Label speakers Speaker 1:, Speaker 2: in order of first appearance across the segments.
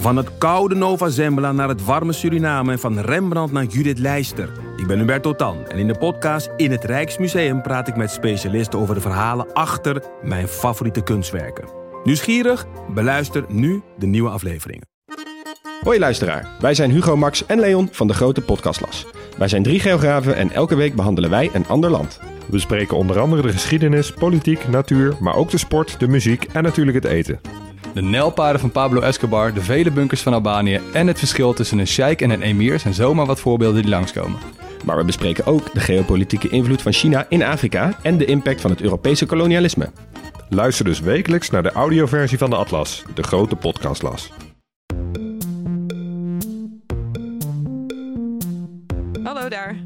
Speaker 1: Van het koude Nova Zembla naar het warme Suriname en van Rembrandt naar Judith Leister. Ik ben Hubert Totan en in de podcast In het Rijksmuseum praat ik met specialisten over de verhalen achter mijn favoriete kunstwerken. Nieuwsgierig? Beluister nu de nieuwe afleveringen.
Speaker 2: Hoi luisteraar, wij zijn Hugo, Max en Leon van de Grote Podcastlas. Wij zijn drie geografen en elke week behandelen wij een ander land.
Speaker 3: We bespreken onder andere de geschiedenis, politiek, natuur, maar ook de sport, de muziek en natuurlijk het eten.
Speaker 4: De nijlpaarden van Pablo Escobar, de vele bunkers van Albanië en het verschil tussen een sheik en een emir zijn zomaar wat voorbeelden die langskomen.
Speaker 2: Maar we bespreken ook de geopolitieke invloed van China in Afrika en de impact van het Europese kolonialisme.
Speaker 3: Luister dus wekelijks naar de audioversie van de Atlas, de Grote Podcastlas.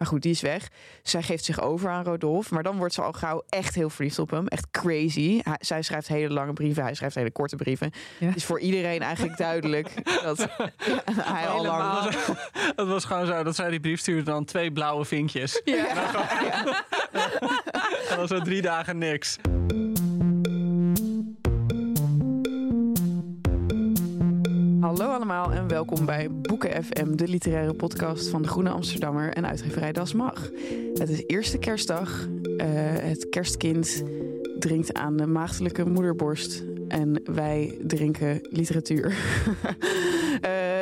Speaker 5: Maar goed, die is weg. Zij geeft zich over aan Rodolphe. Maar dan wordt ze al gauw echt heel verliefd op hem. Echt crazy. Hij- zij schrijft hele lange brieven. Hij schrijft hele korte brieven.
Speaker 6: Ja.
Speaker 5: Het is voor iedereen eigenlijk duidelijk dat hij al lang...
Speaker 6: Het was gewoon zo dat zij die brief stuurde dan twee blauwe vinkjes.
Speaker 5: Ja.
Speaker 6: En dan zo drie dagen niks.
Speaker 5: Hallo allemaal en welkom bij Boeken FM, de literaire podcast van de Groene Amsterdammer en uitgeverij Das Mag. Het is eerste kerstdag. Eh, het kerstkind drinkt aan de maagdelijke moederborst en wij drinken literatuur.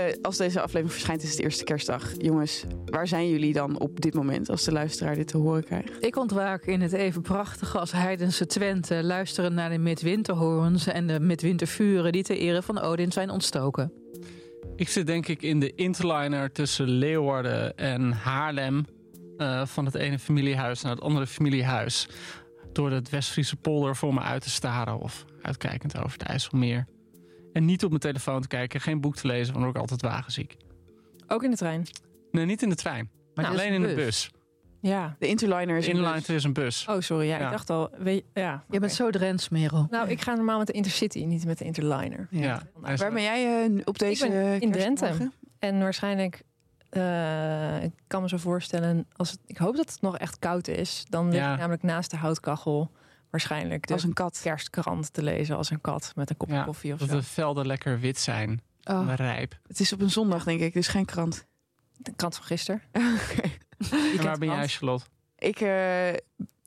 Speaker 5: Eh, als deze aflevering verschijnt is het eerste kerstdag. Jongens, waar zijn jullie dan op dit moment als de luisteraar dit te horen krijgt?
Speaker 7: Ik ontwaak in het even prachtige als heidense Twente, luisterend naar de midwinterhoorns en de midwintervuren die ter ere van Odin zijn ontstoken.
Speaker 6: Ik zit denk ik in de interliner tussen Leeuwarden en Haarlem. eh, van het ene familiehuis naar het andere familiehuis. Door het West-Friese polder voor me uit te staren. Of uitkijkend over het IJsselmeer. En niet op mijn telefoon te kijken, geen boek te lezen, want dan word ik altijd wagenziek.
Speaker 8: Ook in de trein.
Speaker 6: Nee, niet in de trein.
Speaker 7: Maar is
Speaker 6: alleen
Speaker 7: een
Speaker 6: in de
Speaker 7: bus.
Speaker 8: Ja.
Speaker 5: De interliner is een
Speaker 6: Inline
Speaker 5: bus.
Speaker 6: is een bus.
Speaker 8: Oh, sorry. Ja,
Speaker 6: Ja.
Speaker 8: ik dacht al. Weet, ja,
Speaker 7: Je bent zo Drents, Merel.
Speaker 8: Nou, ik ga normaal met de Intercity, niet met de Interliner.
Speaker 6: Ja. Is-
Speaker 5: Waar ben jij eh, op deze
Speaker 8: Ik ben in? Drenthe. En waarschijnlijk, eh, ik kan me zo voorstellen, als het, ik hoop dat het nog echt koud is, dan lig
Speaker 6: Ja.
Speaker 8: ik namelijk naast de houtkachel waarschijnlijk de
Speaker 5: Als een kat.
Speaker 8: kerstkrant te lezen als een kat met een kopje
Speaker 6: Ja,
Speaker 8: koffie of
Speaker 6: Dat
Speaker 8: zo.
Speaker 6: de velden lekker wit zijn.
Speaker 5: Oh,
Speaker 6: rijp.
Speaker 5: het is op een zondag, denk ik, dus geen krant.
Speaker 8: De krant van gisteren.
Speaker 6: En waar ben jij, Charlotte?
Speaker 5: Ik eh,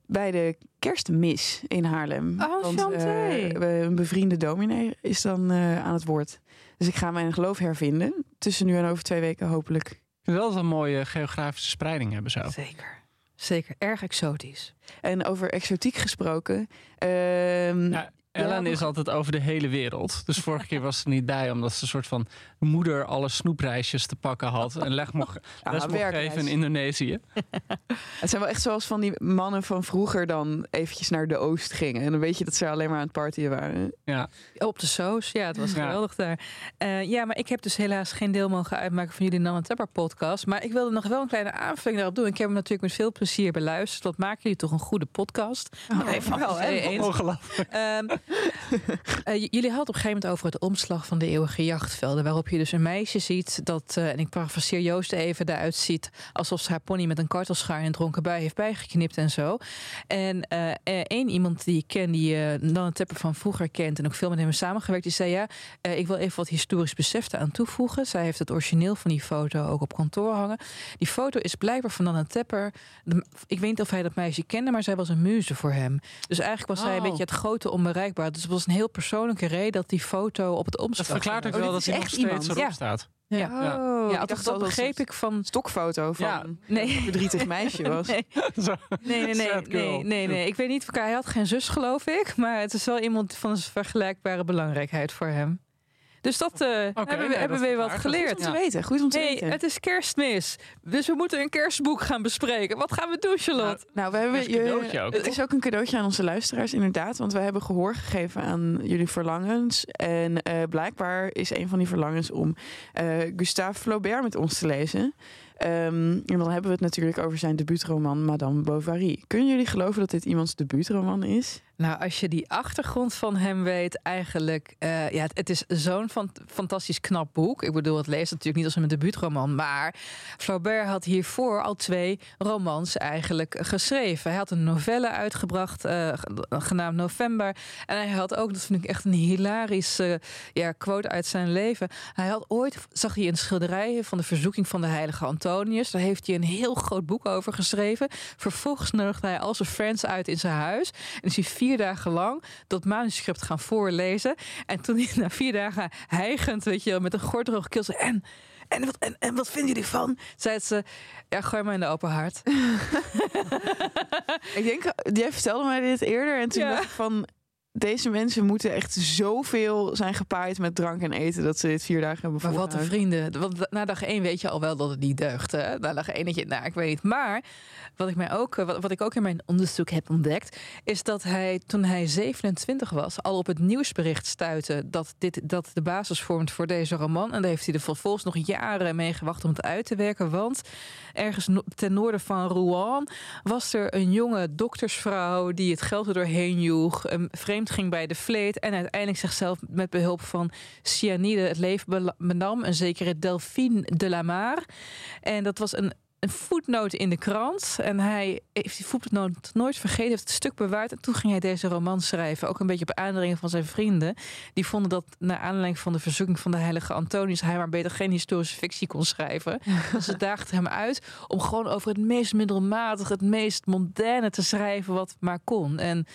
Speaker 5: bij de kerstmis in Haarlem.
Speaker 7: Oh,
Speaker 5: Want
Speaker 7: Chanté.
Speaker 5: we- een bevriende dominee is dan eh, aan het woord. Dus ik ga mijn geloof hervinden. Tussen nu en over twee weken hopelijk.
Speaker 6: Ik vind wel dat we een mooie geografische spreiding hebben zo.
Speaker 7: Zeker. Zeker, erg exotisch.
Speaker 5: En over exotiek gesproken. ehm,
Speaker 6: Ellen
Speaker 5: Ja,
Speaker 6: is altijd over de hele wereld. Dus vorige keer was ze niet bij, omdat ze een soort van moeder alle snoepreisjes te pakken had. En leg mocht,
Speaker 5: ja,
Speaker 6: les mocht geven in Indonesië.
Speaker 5: Het zijn wel echt zoals van die mannen van vroeger dan eventjes naar de oost gingen. En dan weet je dat ze alleen maar aan het partyen waren.
Speaker 6: Ja,
Speaker 7: Op de soos, ja, het was
Speaker 6: Ja.
Speaker 7: geweldig daar. Eh, ja, maar ik heb dus helaas geen deel mogen uitmaken van jullie Nan Tepper podcast. Maar ik wilde nog wel een kleine aanvulling daarop doen. Ik heb hem natuurlijk met veel plezier beluisterd. Wat maken jullie toch een goede podcast? Even wel, hè?
Speaker 6: ongelooflijk.
Speaker 7: Ehm, eh, jullie hadden op een gegeven moment over het omslag van de eeuwige jachtvelden. Waarop je dus een meisje ziet dat, eh, en ik parafraseer Joost even, eruit ziet alsof ze haar pony met een kartelschaar in een dronken bui heeft bijgeknipt en zo. En eh, één iemand die ik ken, die uh, Dan Tepper van vroeger kent en ook veel met hem samengewerkt, die zei ja, ik wil even wat historisch besef aan toevoegen. Zij heeft het origineel van die foto ook op kantoor hangen. Die foto is blijkbaar van Dan Tepper. De- ik weet niet of hij dat meisje kende, maar zij was een muze voor hem. Dus eigenlijk was zij een
Speaker 6: Oh.
Speaker 7: beetje het grote Dus het was een heel persoonlijke reden dat die foto op het
Speaker 6: Dat
Speaker 7: omslag
Speaker 6: verklaart ook wel
Speaker 5: dit
Speaker 6: dat hij nog
Speaker 5: echt
Speaker 6: steeds
Speaker 5: iemand.
Speaker 6: erop
Speaker 7: Ja.
Speaker 6: staat.
Speaker 7: Ja.
Speaker 6: Ja.
Speaker 5: Oh,
Speaker 7: Ja,
Speaker 5: ik
Speaker 7: althans,
Speaker 5: dacht
Speaker 7: dat
Speaker 5: dat
Speaker 7: begreep ik van.
Speaker 5: een stokfoto van
Speaker 6: Ja.
Speaker 5: een
Speaker 7: Nee.
Speaker 5: verdrietig meisje was.
Speaker 7: Nee, nee, nee, nee, nee, nee, nee. Ik weet niet, hij had geen zus, geloof ik. Maar het is wel iemand van een vergelijkbare belangrijkheid voor hem. Dus dat eh, hebben we,
Speaker 6: nee,
Speaker 7: hebben
Speaker 6: dat
Speaker 7: we wat geleerd.
Speaker 5: Goed om te weten, goed om te
Speaker 7: Hey,
Speaker 5: weten.
Speaker 7: het is kerstmis. Dus we moeten een kerstboek gaan bespreken. Wat gaan we doen, Charlotte?
Speaker 5: Nou, we hebben
Speaker 6: een cadeautje ook,
Speaker 5: Het is ook een cadeautje aan onze luisteraars, inderdaad. Want we hebben gehoor gegeven aan jullie verlangens. En eh, blijkbaar is een van die verlangens om eh, Gustave Flaubert met ons te lezen. Ehm, en dan hebben we het natuurlijk over zijn debuutroman Madame Bovary. Kunnen jullie geloven dat dit iemands debuutroman is?
Speaker 7: Nou, als je die achtergrond van hem weet, eigenlijk, uh, ja, het, is zo'n fan, fantastisch knap boek. Ik bedoel, het leest natuurlijk niet als een debuutroman, maar Flaubert had hiervoor al twee romans eigenlijk geschreven. Hij had een novelle uitgebracht, uh, genaamd November, en hij had ook, dat vind ik echt een hilarische ja, quote uit zijn leven. Hij had ooit, zag hij een schilderij van de verzoeking van de heilige Antonius. Daar heeft hij een heel groot boek over geschreven. Vervolgens nodigde hij al zijn friends uit in zijn huis. En is hij vier dagen lang dat manuscript gaan voorlezen. En toen hij na vier dagen hijgend, weet je, met een gordroog keel zei... En, en wat, en, en wat vinden jullie van? Zei ze, ja, gooi maar in de open hart.
Speaker 5: ik denk, jij vertelde mij dit eerder en toen dacht ik van deze mensen moeten echt zoveel zijn gepaaid met drank en eten dat ze dit vier dagen hebben
Speaker 7: Maar wat een vrienden. Want na dag één weet je al wel dat het niet deugt. Hè? Na dag één dat je, nou, ik weet niet. Maar wat ik, mij ook, wat, wat ik ook in mijn onderzoek heb ontdekt, is dat hij toen hij 27 was, al op het nieuwsbericht stuitte dat dit dat de basis vormt voor deze roman. En daar heeft hij er vervolgens nog jaren mee gewacht om het uit te werken. Want ergens ten noorden van Rouen was er een jonge doktersvrouw die het geld er doorheen joeg. Een vreemd ging bij de vleet en uiteindelijk zichzelf met behulp van cyanide het leven benam. Een zekere Delphine de la Mar. En dat was een, een voetnoot in de krant. En hij heeft die voetnoot nooit vergeten, heeft het stuk bewaard. En toen ging hij deze roman schrijven. Ook een beetje op aandringen van zijn vrienden. Die vonden dat, naar aanleiding van de verzoeking van de heilige Antonius... hij maar beter geen historische fictie kon schrijven. dus ze daagden hem uit om gewoon over het meest middelmatige... het meest mondaine te schrijven wat maar kon. En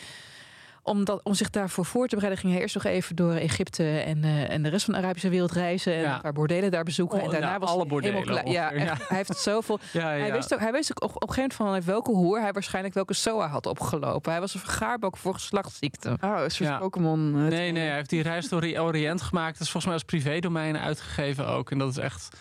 Speaker 7: om, dat, om zich daarvoor voor te bereiden, ging hij eerst nog even door Egypte en, uh, en de rest van de Arabische wereld reizen. En ja. een paar bordelen daar bezoeken.
Speaker 6: Oh,
Speaker 7: en daarna was
Speaker 6: alle
Speaker 7: hij
Speaker 6: bordelen
Speaker 7: helemaal klaar. Ja, echt, hij heeft zoveel. Hij wist ook, hij wist ook op, op een gegeven moment van welke hoer hij waarschijnlijk welke SOA had opgelopen. Hij was een vergaarbok voor geslachtsziekten.
Speaker 5: Oh, een soort Pokémon. Uh,
Speaker 6: nee, nee, hij heeft die reis door Oriënt gemaakt. Dat is volgens mij als privédomein uitgegeven ook. En dat is echt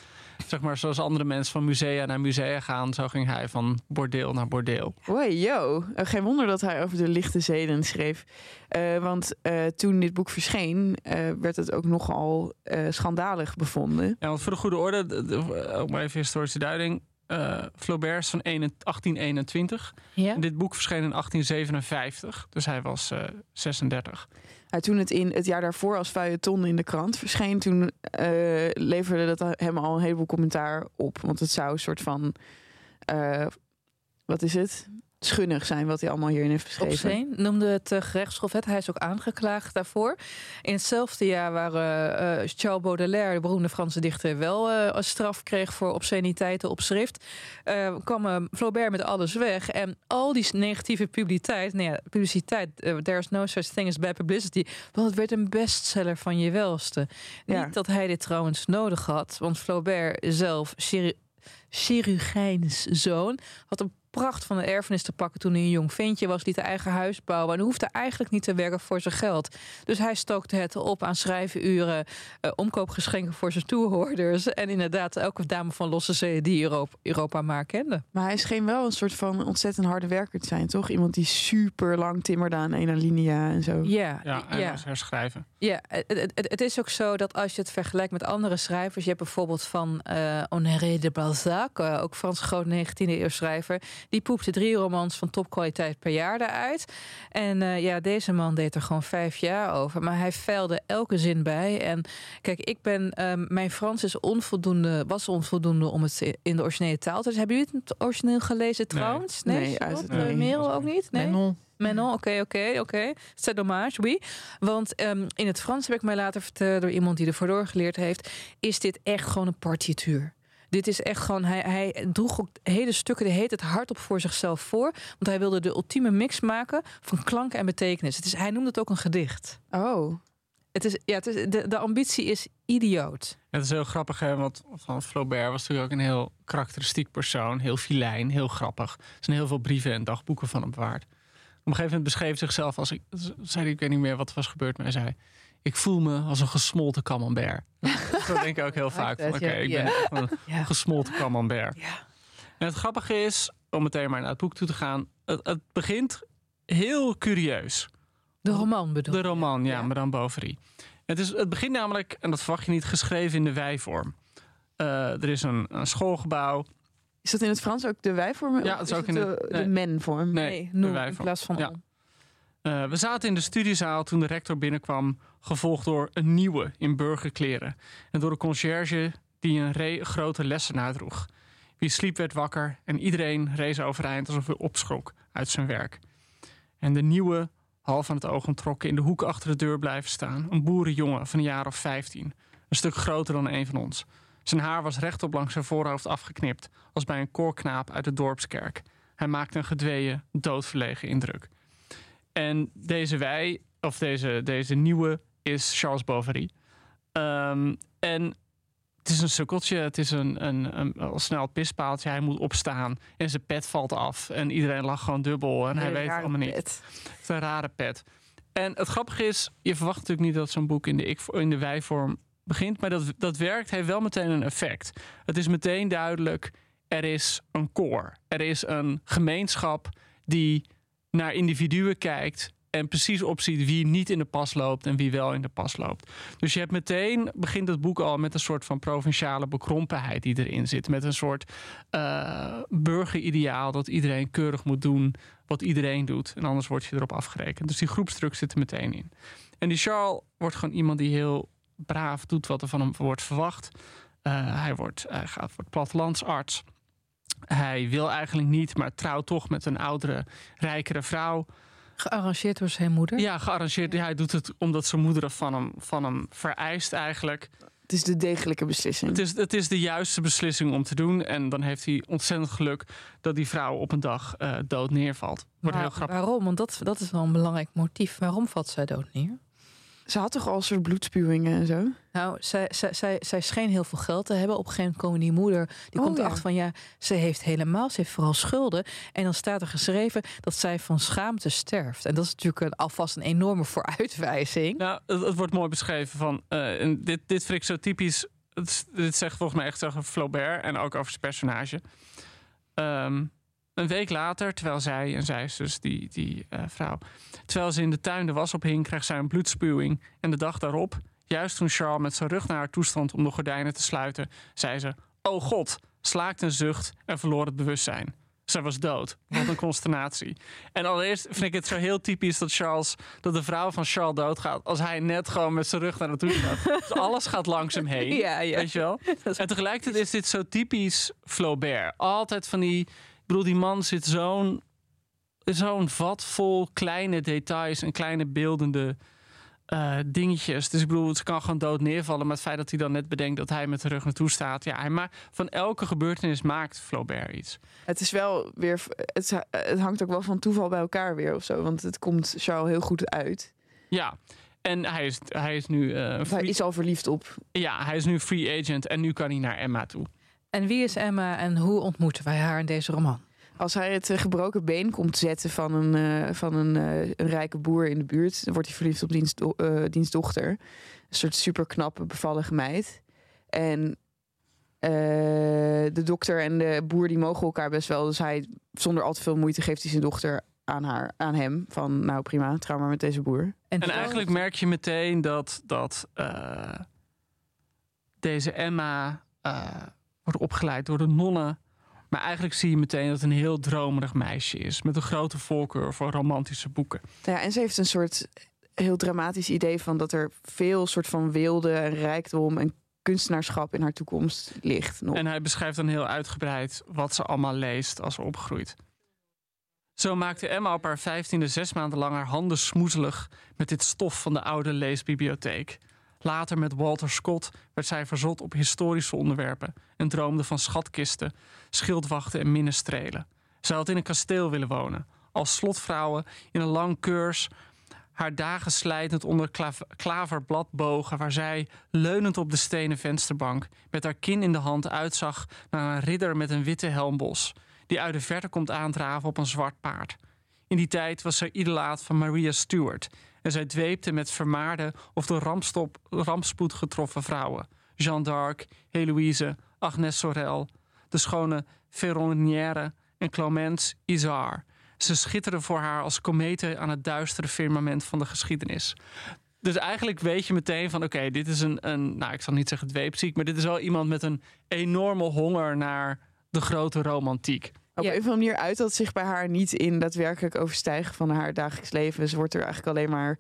Speaker 6: zeg maar, zoals andere mensen van musea naar musea gaan, zo ging hij van bordeel naar bordeel.
Speaker 5: Wow, yo. geen wonder dat hij over de lichte zeden schreef. Uh, want uh, toen dit boek verscheen, uh, werd het ook nogal schandalig bevonden.
Speaker 6: Ja, want voor de goede orde, ook maar even historische duiding. Flaubert is van 1821.
Speaker 7: Ja?
Speaker 6: dit boek verscheen in 1857, dus hij was 36.
Speaker 5: Toen het in het jaar daarvoor als feuilleton in de krant verscheen, toen uh, leverde dat hem al een heleboel commentaar op. Want het zou een soort van, uh, wat is het? Schunnig zijn wat hij allemaal hierin heeft beschreven.
Speaker 7: Obscene noemde het uh, gerechtshof Hij is ook aangeklaagd daarvoor. In hetzelfde jaar waar uh, uh, Charles Baudelaire, de beroemde Franse dichter, wel een straf kreeg voor obsceniteiten op schrift, kwam Flaubert met alles weg. En al die negatieve publiciteit, nou publiciteit, there's no such thing as bad publicity, want het werd een bestseller van je welste. Ja. Niet dat hij dit trouwens nodig had, want Flaubert zelf, chirurgijns zoon, had een pracht van een erfenis te pakken toen hij een jong ventje was, liet een eigen huis bouwen en hoefde eigenlijk niet te werken voor zijn geld. Dus hij stookte het op aan schrijvenuren, uh, omkoopgeschenken voor zijn toehoorders en inderdaad elke dame van Losse Zee die Europa, Europa maar kende.
Speaker 5: Maar hij scheen wel een soort van ontzettend harde werker te zijn, toch? Iemand die super lang timmerde aan een alinea en zo.
Speaker 7: Ja,
Speaker 6: ja, en
Speaker 7: ja.
Speaker 6: was herschrijven.
Speaker 7: Ja, het, het, het, is ook zo dat als je het vergelijkt met andere schrijvers, je hebt bijvoorbeeld van uh, Honoré de Balzac, uh, ook Frans groot 19e eeuw schrijver, die poepte drie romans van topkwaliteit per jaar eruit. En uh, ja, deze man deed er gewoon vijf jaar over. Maar hij veilde elke zin bij. En kijk, ik ben, uh, mijn Frans is onvoldoende, was onvoldoende om het in de originele taal te. Dus hebben jullie het origineel gelezen trouwens?
Speaker 5: Nee, nee,
Speaker 7: nee, nee. Merel ook niet? Nee.
Speaker 8: Manon.
Speaker 7: Manon, oké, oké, oké. C'est dommage, oui. Want um, in het Frans heb ik mij laten vertellen door iemand die ervoor doorgeleerd heeft, is dit echt gewoon een partituur. Dit is echt gewoon, hij, hij droeg ook hele stukken, de heet het hardop voor zichzelf voor. Want hij wilde de ultieme mix maken van klank en betekenis. Het is, hij noemde het ook een gedicht.
Speaker 5: Oh.
Speaker 7: Het is, ja, het is, de, de ambitie is idioot.
Speaker 6: Het is heel grappig, hè, want van Flaubert was natuurlijk ook een heel karakteristiek persoon. Heel filijn, heel grappig. Er zijn heel veel brieven en dagboeken van hem waard. Op een gegeven moment beschreef zichzelf als ik, zei ik weet niet meer wat er was gebeurd, maar hij zei: ik voel me als een gesmolten camembert. Dat denk ik ook heel vaak. Oké, okay, ik ben echt een ja. gesmolten camembert. En het grappige is, om meteen maar naar het boek toe te gaan, het, het begint heel curieus.
Speaker 7: De roman bedoel
Speaker 6: De roman, ja, ja. Madame Bovary. Het, is, het begint namelijk, en dat verwacht je niet, geschreven in de wijvorm. Uh, er is een, een schoolgebouw
Speaker 5: Is dat in het Frans ook de wij-vorm?
Speaker 6: Ja, is ook in
Speaker 5: de,
Speaker 6: het-
Speaker 5: de
Speaker 6: nee.
Speaker 5: men-vorm.
Speaker 6: Nee,
Speaker 7: Nee,
Speaker 6: de
Speaker 7: in
Speaker 6: wij-vorm.
Speaker 7: plaats van
Speaker 6: Ja. Eh, we zaten in de studiezaal toen de rector binnenkwam, gevolgd door een nieuwe in burgerkleren. En door de conciërge die een re- grote lessenaar droeg. Wie sliep werd wakker en iedereen rees overeind alsof hij opschrok uit zijn werk. En de nieuwe, half aan het oog ontrokken, in de hoek achter de deur blijven staan. Een boerenjongen van een jaar of 15. Een stuk groter dan een van ons. Zijn haar was rechtop langs zijn voorhoofd afgeknipt, als bij een koorknaap uit de dorpskerk. Hij maakte een gedweeën, doodverlegen indruk. En deze wij, of deze, deze nieuwe, is Charles Bovary. Ehm, en het is een sukkeltje, het is een, een, een, al snel pispaaltje. Hij moet opstaan en zijn pet valt af. En iedereen lag gewoon dubbel en hij weet het allemaal niet.
Speaker 5: pet.
Speaker 6: Het is een rare pet. En het grappige is, je verwacht natuurlijk niet dat zo'n boek in de, ik, in de wij-vorm begint. Maar dat, dat werkt, heeft wel meteen een effect. Het is meteen duidelijk, er is een koor. Er is een gemeenschap die naar individuen kijkt en precies opziet wie niet in de pas loopt en wie wel in de pas loopt. Dus je hebt meteen, begint het boek al met een soort van provinciale bekrompenheid die erin zit. Met een soort eh burgerideaal dat iedereen keurig moet doen wat iedereen doet. En anders word je erop afgerekend. Dus die groepsdruk zit er meteen in. En die Charles wordt gewoon iemand die heel braaf doet wat er van hem wordt verwacht. Eh, hij, wordt, hij gaat wordt plattelandsarts. Hij wil eigenlijk niet, maar trouwt toch met een oudere, rijkere vrouw.
Speaker 7: Gearrangeerd door zijn moeder.
Speaker 6: Ja, gearrangeerd. Ja, hij doet het omdat zijn moeder van hem, van hem vereist eigenlijk.
Speaker 5: Het is de degelijke beslissing.
Speaker 6: Het is, het is de juiste beslissing om te doen. En dan heeft hij ontzettend geluk dat die vrouw op een dag eh, dood neervalt. Wordt heel grappig.
Speaker 7: Waarom? Want dat, dat is wel een belangrijk motief. Waarom valt zij dood neer?
Speaker 5: Ze had toch al soort bloedspuwingen en zo?
Speaker 7: Nou, zij, zij, zij, zij scheen heel veel geld te hebben. Op een gegeven moment komen die moeder, die
Speaker 5: Oh,
Speaker 7: komt
Speaker 5: ja.
Speaker 7: erachter van ja, ze heeft helemaal, ze heeft vooral schulden. En dan staat er geschreven dat zij van schaamte sterft. En dat is natuurlijk een, alvast een enorme vooruitwijzing.
Speaker 6: Nou, het, het wordt mooi beschreven van. eh, dit, dit vind ik zo typisch. Het, dit zegt volgens mij echt over Flaubert en ook over zijn personage. Ehm, een week later, terwijl zij, en zij is dus die, die eh, vrouw, terwijl ze in de tuin de was ophing, krijgt zij een bloedspuwing. En de dag daarop, juist toen Charles met zijn rug naar haar toestond om de gordijnen te sluiten, zei ze: Oh God, slaakte een zucht en verloor het bewustzijn. Zij was dood. Wat een consternatie. En allereerst vind ik het zo heel typisch dat Charles, dat de vrouw van Charles doodgaat. Als hij net gewoon met zijn rug naar naartoe gaat. Dus alles gaat langs hem heen.
Speaker 7: Ja, ja.
Speaker 6: Weet je wel? En tegelijkertijd is dit zo typisch Flaubert. Altijd van die. Bedoel, die man zit zo'n. Zo'n vat vol kleine details en kleine beeldende eh, dingetjes. Dus ik bedoel, het kan gewoon dood neervallen. Maar het feit dat hij dan net bedenkt dat hij met de rug naartoe staat. Ja, hij maakt, van elke gebeurtenis maakt Flaubert iets.
Speaker 5: Het is wel weer. Het, het hangt ook wel van toeval bij elkaar weer of zo. Want het komt Charles heel goed uit.
Speaker 6: Ja, en hij is, hij is nu. eh,
Speaker 5: Hij is al verliefd op.
Speaker 6: ja, hij is nu free agent en nu kan hij naar Emma toe.
Speaker 7: En wie is Emma en hoe ontmoeten wij haar in deze roman?
Speaker 5: Als hij het eh, gebroken been komt zetten van een, eh, van een, eh, een rijke boer in de buurt, dan wordt hij verliefd op diens, do- eh, diens dochter. Een soort super knappe, bevallige meid. En eh, de dokter en de boer die mogen elkaar best wel. Dus hij, zonder al te veel moeite, geeft hij zijn dochter aan, haar, aan hem. Van nou prima, trouw maar met deze boer.
Speaker 6: En eigenlijk merk je meteen dat, dat eh, deze Emma eh, wordt opgeleid door de nonnen. Maar eigenlijk zie je meteen dat het een heel dromerig meisje is. Met een grote voorkeur voor romantische boeken.
Speaker 5: Ja, en ze heeft een soort heel dramatisch idee van dat er veel soort van weelde en rijkdom en kunstenaarschap in haar toekomst ligt. Nog.
Speaker 6: En hij beschrijft dan heel uitgebreid wat ze allemaal leest als ze opgroeit. Zo maakte Emma op haar vijftiende zes maanden lang haar handen smoezelig met dit stof van de oude leesbibliotheek. Later met Walter Scott werd zij verzot op historische onderwerpen en droomde van schatkisten, schildwachten en minnestrelen. Zij had in een kasteel willen wonen, als slotvrouwen in een lang keurs, haar dagen slijtend onder klav- klaverbladbogen, waar zij, leunend op de stenen vensterbank, met haar kin in de hand uitzag naar een ridder met een witte helmbos, die uit de verte komt aandraven op een zwart paard. In die tijd was zij idolaat van Maria Stuart en zij dweepte met vermaarde of door rampstop, rampspoed getroffen vrouwen. Jeanne d'Arc, Heloïse, Agnes Sorel, de schone Ferronnière en Clemence Isard. Ze schitteren voor haar als kometen aan het duistere firmament van de geschiedenis. Dus eigenlijk weet je meteen van oké, dit is een, een, nou ik zal niet zeggen dweepziek, maar dit is wel iemand met een enorme honger naar de grote romantiek.
Speaker 5: Op
Speaker 7: Ja.
Speaker 5: een of andere manier uit dat zich bij haar niet in daadwerkelijk overstijgen van haar dagelijks leven. Ze wordt er eigenlijk alleen maar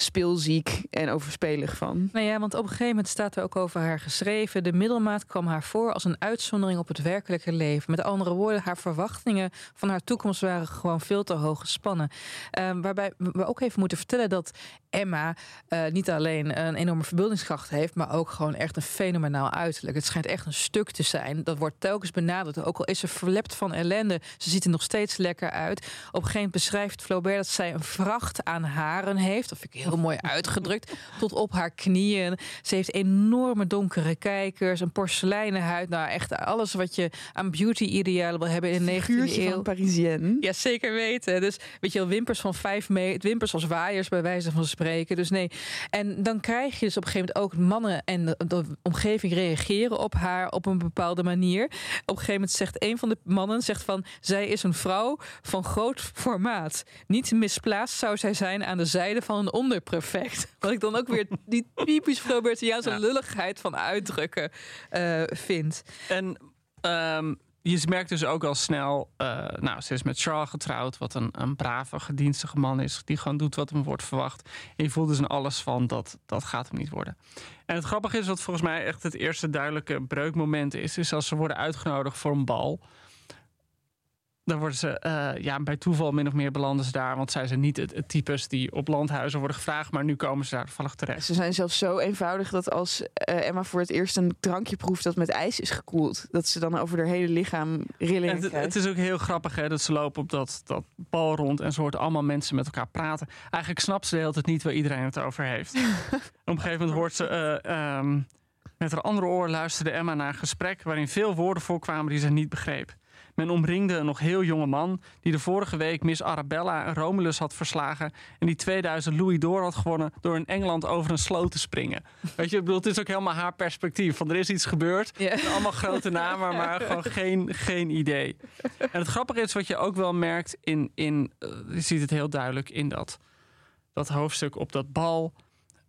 Speaker 5: speelziek en overspelig van.
Speaker 7: Nou ja, want op een gegeven moment staat er ook over haar geschreven. De middelmaat kwam haar voor als een uitzondering op het werkelijke leven. Met andere woorden, haar verwachtingen van haar toekomst waren gewoon veel te hoog gespannen. Ehm, waarbij we ook even moeten vertellen dat Emma eh, niet alleen een enorme verbeeldingskracht heeft, maar ook gewoon echt een fenomenaal uiterlijk. Het schijnt echt een stuk te zijn. Dat wordt telkens benadrukt. Ook al is ze verlept van ellende, ze ziet er nog steeds lekker uit. Op een gegeven moment beschrijft Flaubert dat zij een vracht aan haren heeft. Vind ik heel mooi uitgedrukt. Tot op haar knieën. Ze heeft enorme donkere kijkers, een porseleinen huid. Nou, echt alles wat je aan beauty-idealen wil hebben in de 19e
Speaker 5: Figuurtje
Speaker 7: eeuw.
Speaker 5: van Parisienne.
Speaker 7: Ja, zeker weten. Dus weet je wel, wimpers van vijf meter, wimpers als waaiers bij wijze van spreken. Dus nee. En dan krijg je dus op een gegeven moment ook mannen en de, de omgeving reageren op haar op een bepaalde manier. Op een gegeven moment zegt een van de mannen zegt van zij is een vrouw van groot formaat. Niet misplaatst zou zij zijn aan de zijde van een onderprefect. Wat ik dan ook weer die typisch Flaubertiaanse
Speaker 6: Ja.
Speaker 7: lulligheid van uitdrukken eh, vind.
Speaker 6: En ehm, je merkt dus ook al snel, eh, nou, ze is met Charles getrouwd, wat een, een brave, gedienstige man is, die gewoon doet wat hem wordt verwacht. En je voelt dus in alles van dat dat gaat hem niet worden. En het grappige is, wat volgens mij echt het eerste duidelijke breukmoment is, is als ze worden uitgenodigd voor een bal. Dan worden ze, eh, ja, bij toeval min of meer belanden ze daar. Want zij zijn niet het, het types die op landhuizen worden gevraagd. Maar nu komen ze daar toevallig terecht.
Speaker 5: Ze zijn zelfs zo eenvoudig dat als eh, Emma voor het eerst een drankje proeft dat met ijs is gekoeld, dat ze dan over haar hele lichaam rillingen
Speaker 6: En het,
Speaker 5: krijgt.
Speaker 6: het is ook heel grappig hè, dat ze lopen op dat, dat bal rond en ze hoort allemaal mensen met elkaar praten. Eigenlijk snapt ze de hele tijd niet waar iedereen het over heeft. op een gegeven moment hoort ze. eh, ehm, met haar andere oor luisterde Emma naar een gesprek waarin veel woorden voorkwamen die ze niet begreep. Men omringde een nog heel jonge man die de vorige week Miss Arabella Romulus had verslagen en die 2000 Louis d'Or had gewonnen door in Engeland over een sloot te springen. Weet je, ik bedoel, het is ook helemaal haar perspectief. Van er is iets gebeurd,
Speaker 7: Ja.
Speaker 6: allemaal grote namen, maar gewoon geen, geen idee. En het grappige is wat je ook wel merkt in, in eh, je ziet het heel duidelijk in dat, dat hoofdstuk op dat bal.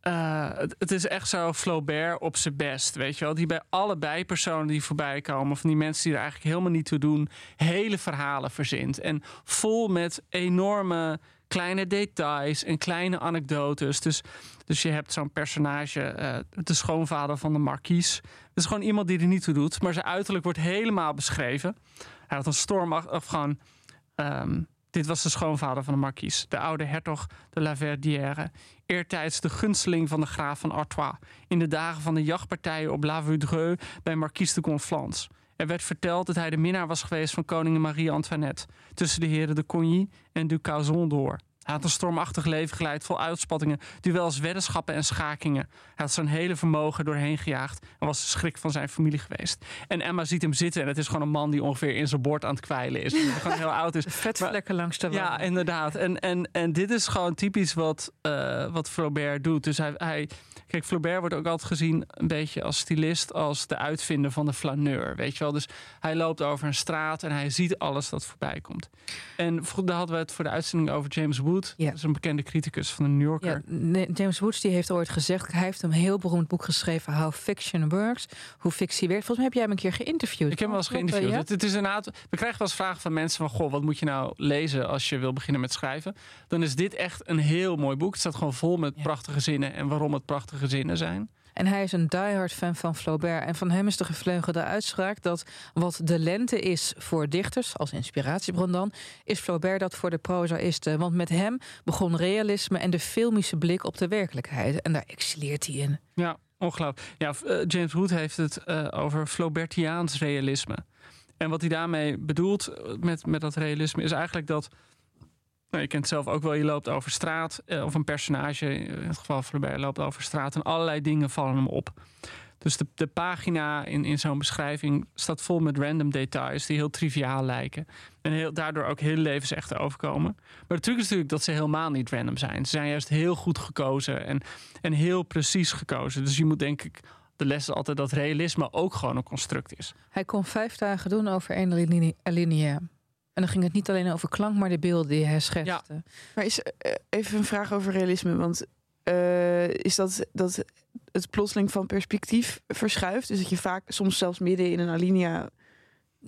Speaker 6: Eh, het, het is echt zo Flaubert op zijn best, weet je wel. Die bij alle bijpersonen die voorbij komen... van die mensen die er eigenlijk helemaal niet toe doen... hele verhalen verzint. En vol met enorme kleine details en kleine anekdotes. Dus, dus je hebt zo'n personage, eh, de schoonvader van de markies. Dat is gewoon iemand die er niet toe doet. Maar zijn uiterlijk wordt helemaal beschreven. Hij had een storm of gewoon... ehm, dit was de schoonvader van de markies, de oude hertog de La Verdière. Eertijds de gunsteling van de graaf van Artois. In de dagen van de jachtpartijen op La Vaudreuil bij markies de Conflans. Er werd verteld dat hij de minnaar was geweest van koningin Marie-Antoinette. Tussen de heren de Cogny en du Cazon door. Hij had een stormachtig leven geleid vol uitspattingen, duels, weddenschappen en schakingen. Hij had zijn hele vermogen doorheen gejaagd en was de schrik van zijn familie geweest. En Emma ziet hem zitten en het is gewoon een man die ongeveer in zijn bord aan het kwijlen is. Gewoon heel oud is.
Speaker 7: Vetvlekken langs de
Speaker 6: Ja,
Speaker 7: wand.
Speaker 6: inderdaad. En, en, en dit is gewoon typisch wat, eh, wat Flaubert doet. Dus hij, hij. Kijk, Flaubert wordt ook altijd gezien een beetje als stylist, als de uitvinder van de flaneur. Weet je wel? Dus hij loopt over een straat en hij ziet alles dat voorbij komt. En daar hadden we het voor de uitzending over James Wood.
Speaker 7: Ja.
Speaker 6: Dat is een bekende criticus van de New Yorker.
Speaker 7: Ja, James Woods die heeft ooit gezegd, hij heeft een heel beroemd boek geschreven, How Fiction Works, hoe fictie werkt. Volgens mij heb jij hem een keer geïnterviewd.
Speaker 6: Ik heb hem wel eens geïnterviewd.
Speaker 7: ja?
Speaker 6: Het, het is inderdaad, we krijgen wel eens vragen van mensen van... Goh, wat moet je nou lezen als je wil beginnen met schrijven? Dan is dit echt een heel mooi boek. Het staat gewoon vol met prachtige zinnen... en waarom het prachtige zinnen zijn.
Speaker 7: En hij is een diehard fan van Flaubert. En van hem is de gevleugelde uitspraak dat wat de lente is voor dichters, als inspiratiebron dan, is Flaubert dat voor de prozaïsten. Want met hem begon realisme en de filmische blik op de werkelijkheid. En daar excelleert hij in.
Speaker 6: Ja, ongelooflijk. Ja, eh, James Wood heeft het eh, over Flaubertiaans realisme. En wat hij daarmee bedoelt eh, met, met dat realisme is eigenlijk dat. Nou, je kent zelf ook wel, je loopt over straat, eh, of een personage, in het geval Flaubert, loopt over straat en allerlei dingen vallen hem op. Dus de, de pagina in, in zo'n beschrijving staat vol met random details die heel triviaal lijken. En heel, daardoor ook heel levensecht overkomen. Maar de truc is natuurlijk dat ze helemaal niet random zijn. Ze zijn juist heel goed gekozen en, en heel precies gekozen. Dus je moet denk ik, de les is altijd dat realisme ook gewoon een construct is.
Speaker 7: Hij kon vijf dagen doen over één aline- alinea. En dan ging het niet alleen over klank, maar de beelden die hij schetste.
Speaker 5: Maar is eh, even een vraag over realisme. Want eh, is dat dat het plotseling van perspectief verschuift? Dus dat je vaak soms zelfs midden in een alinea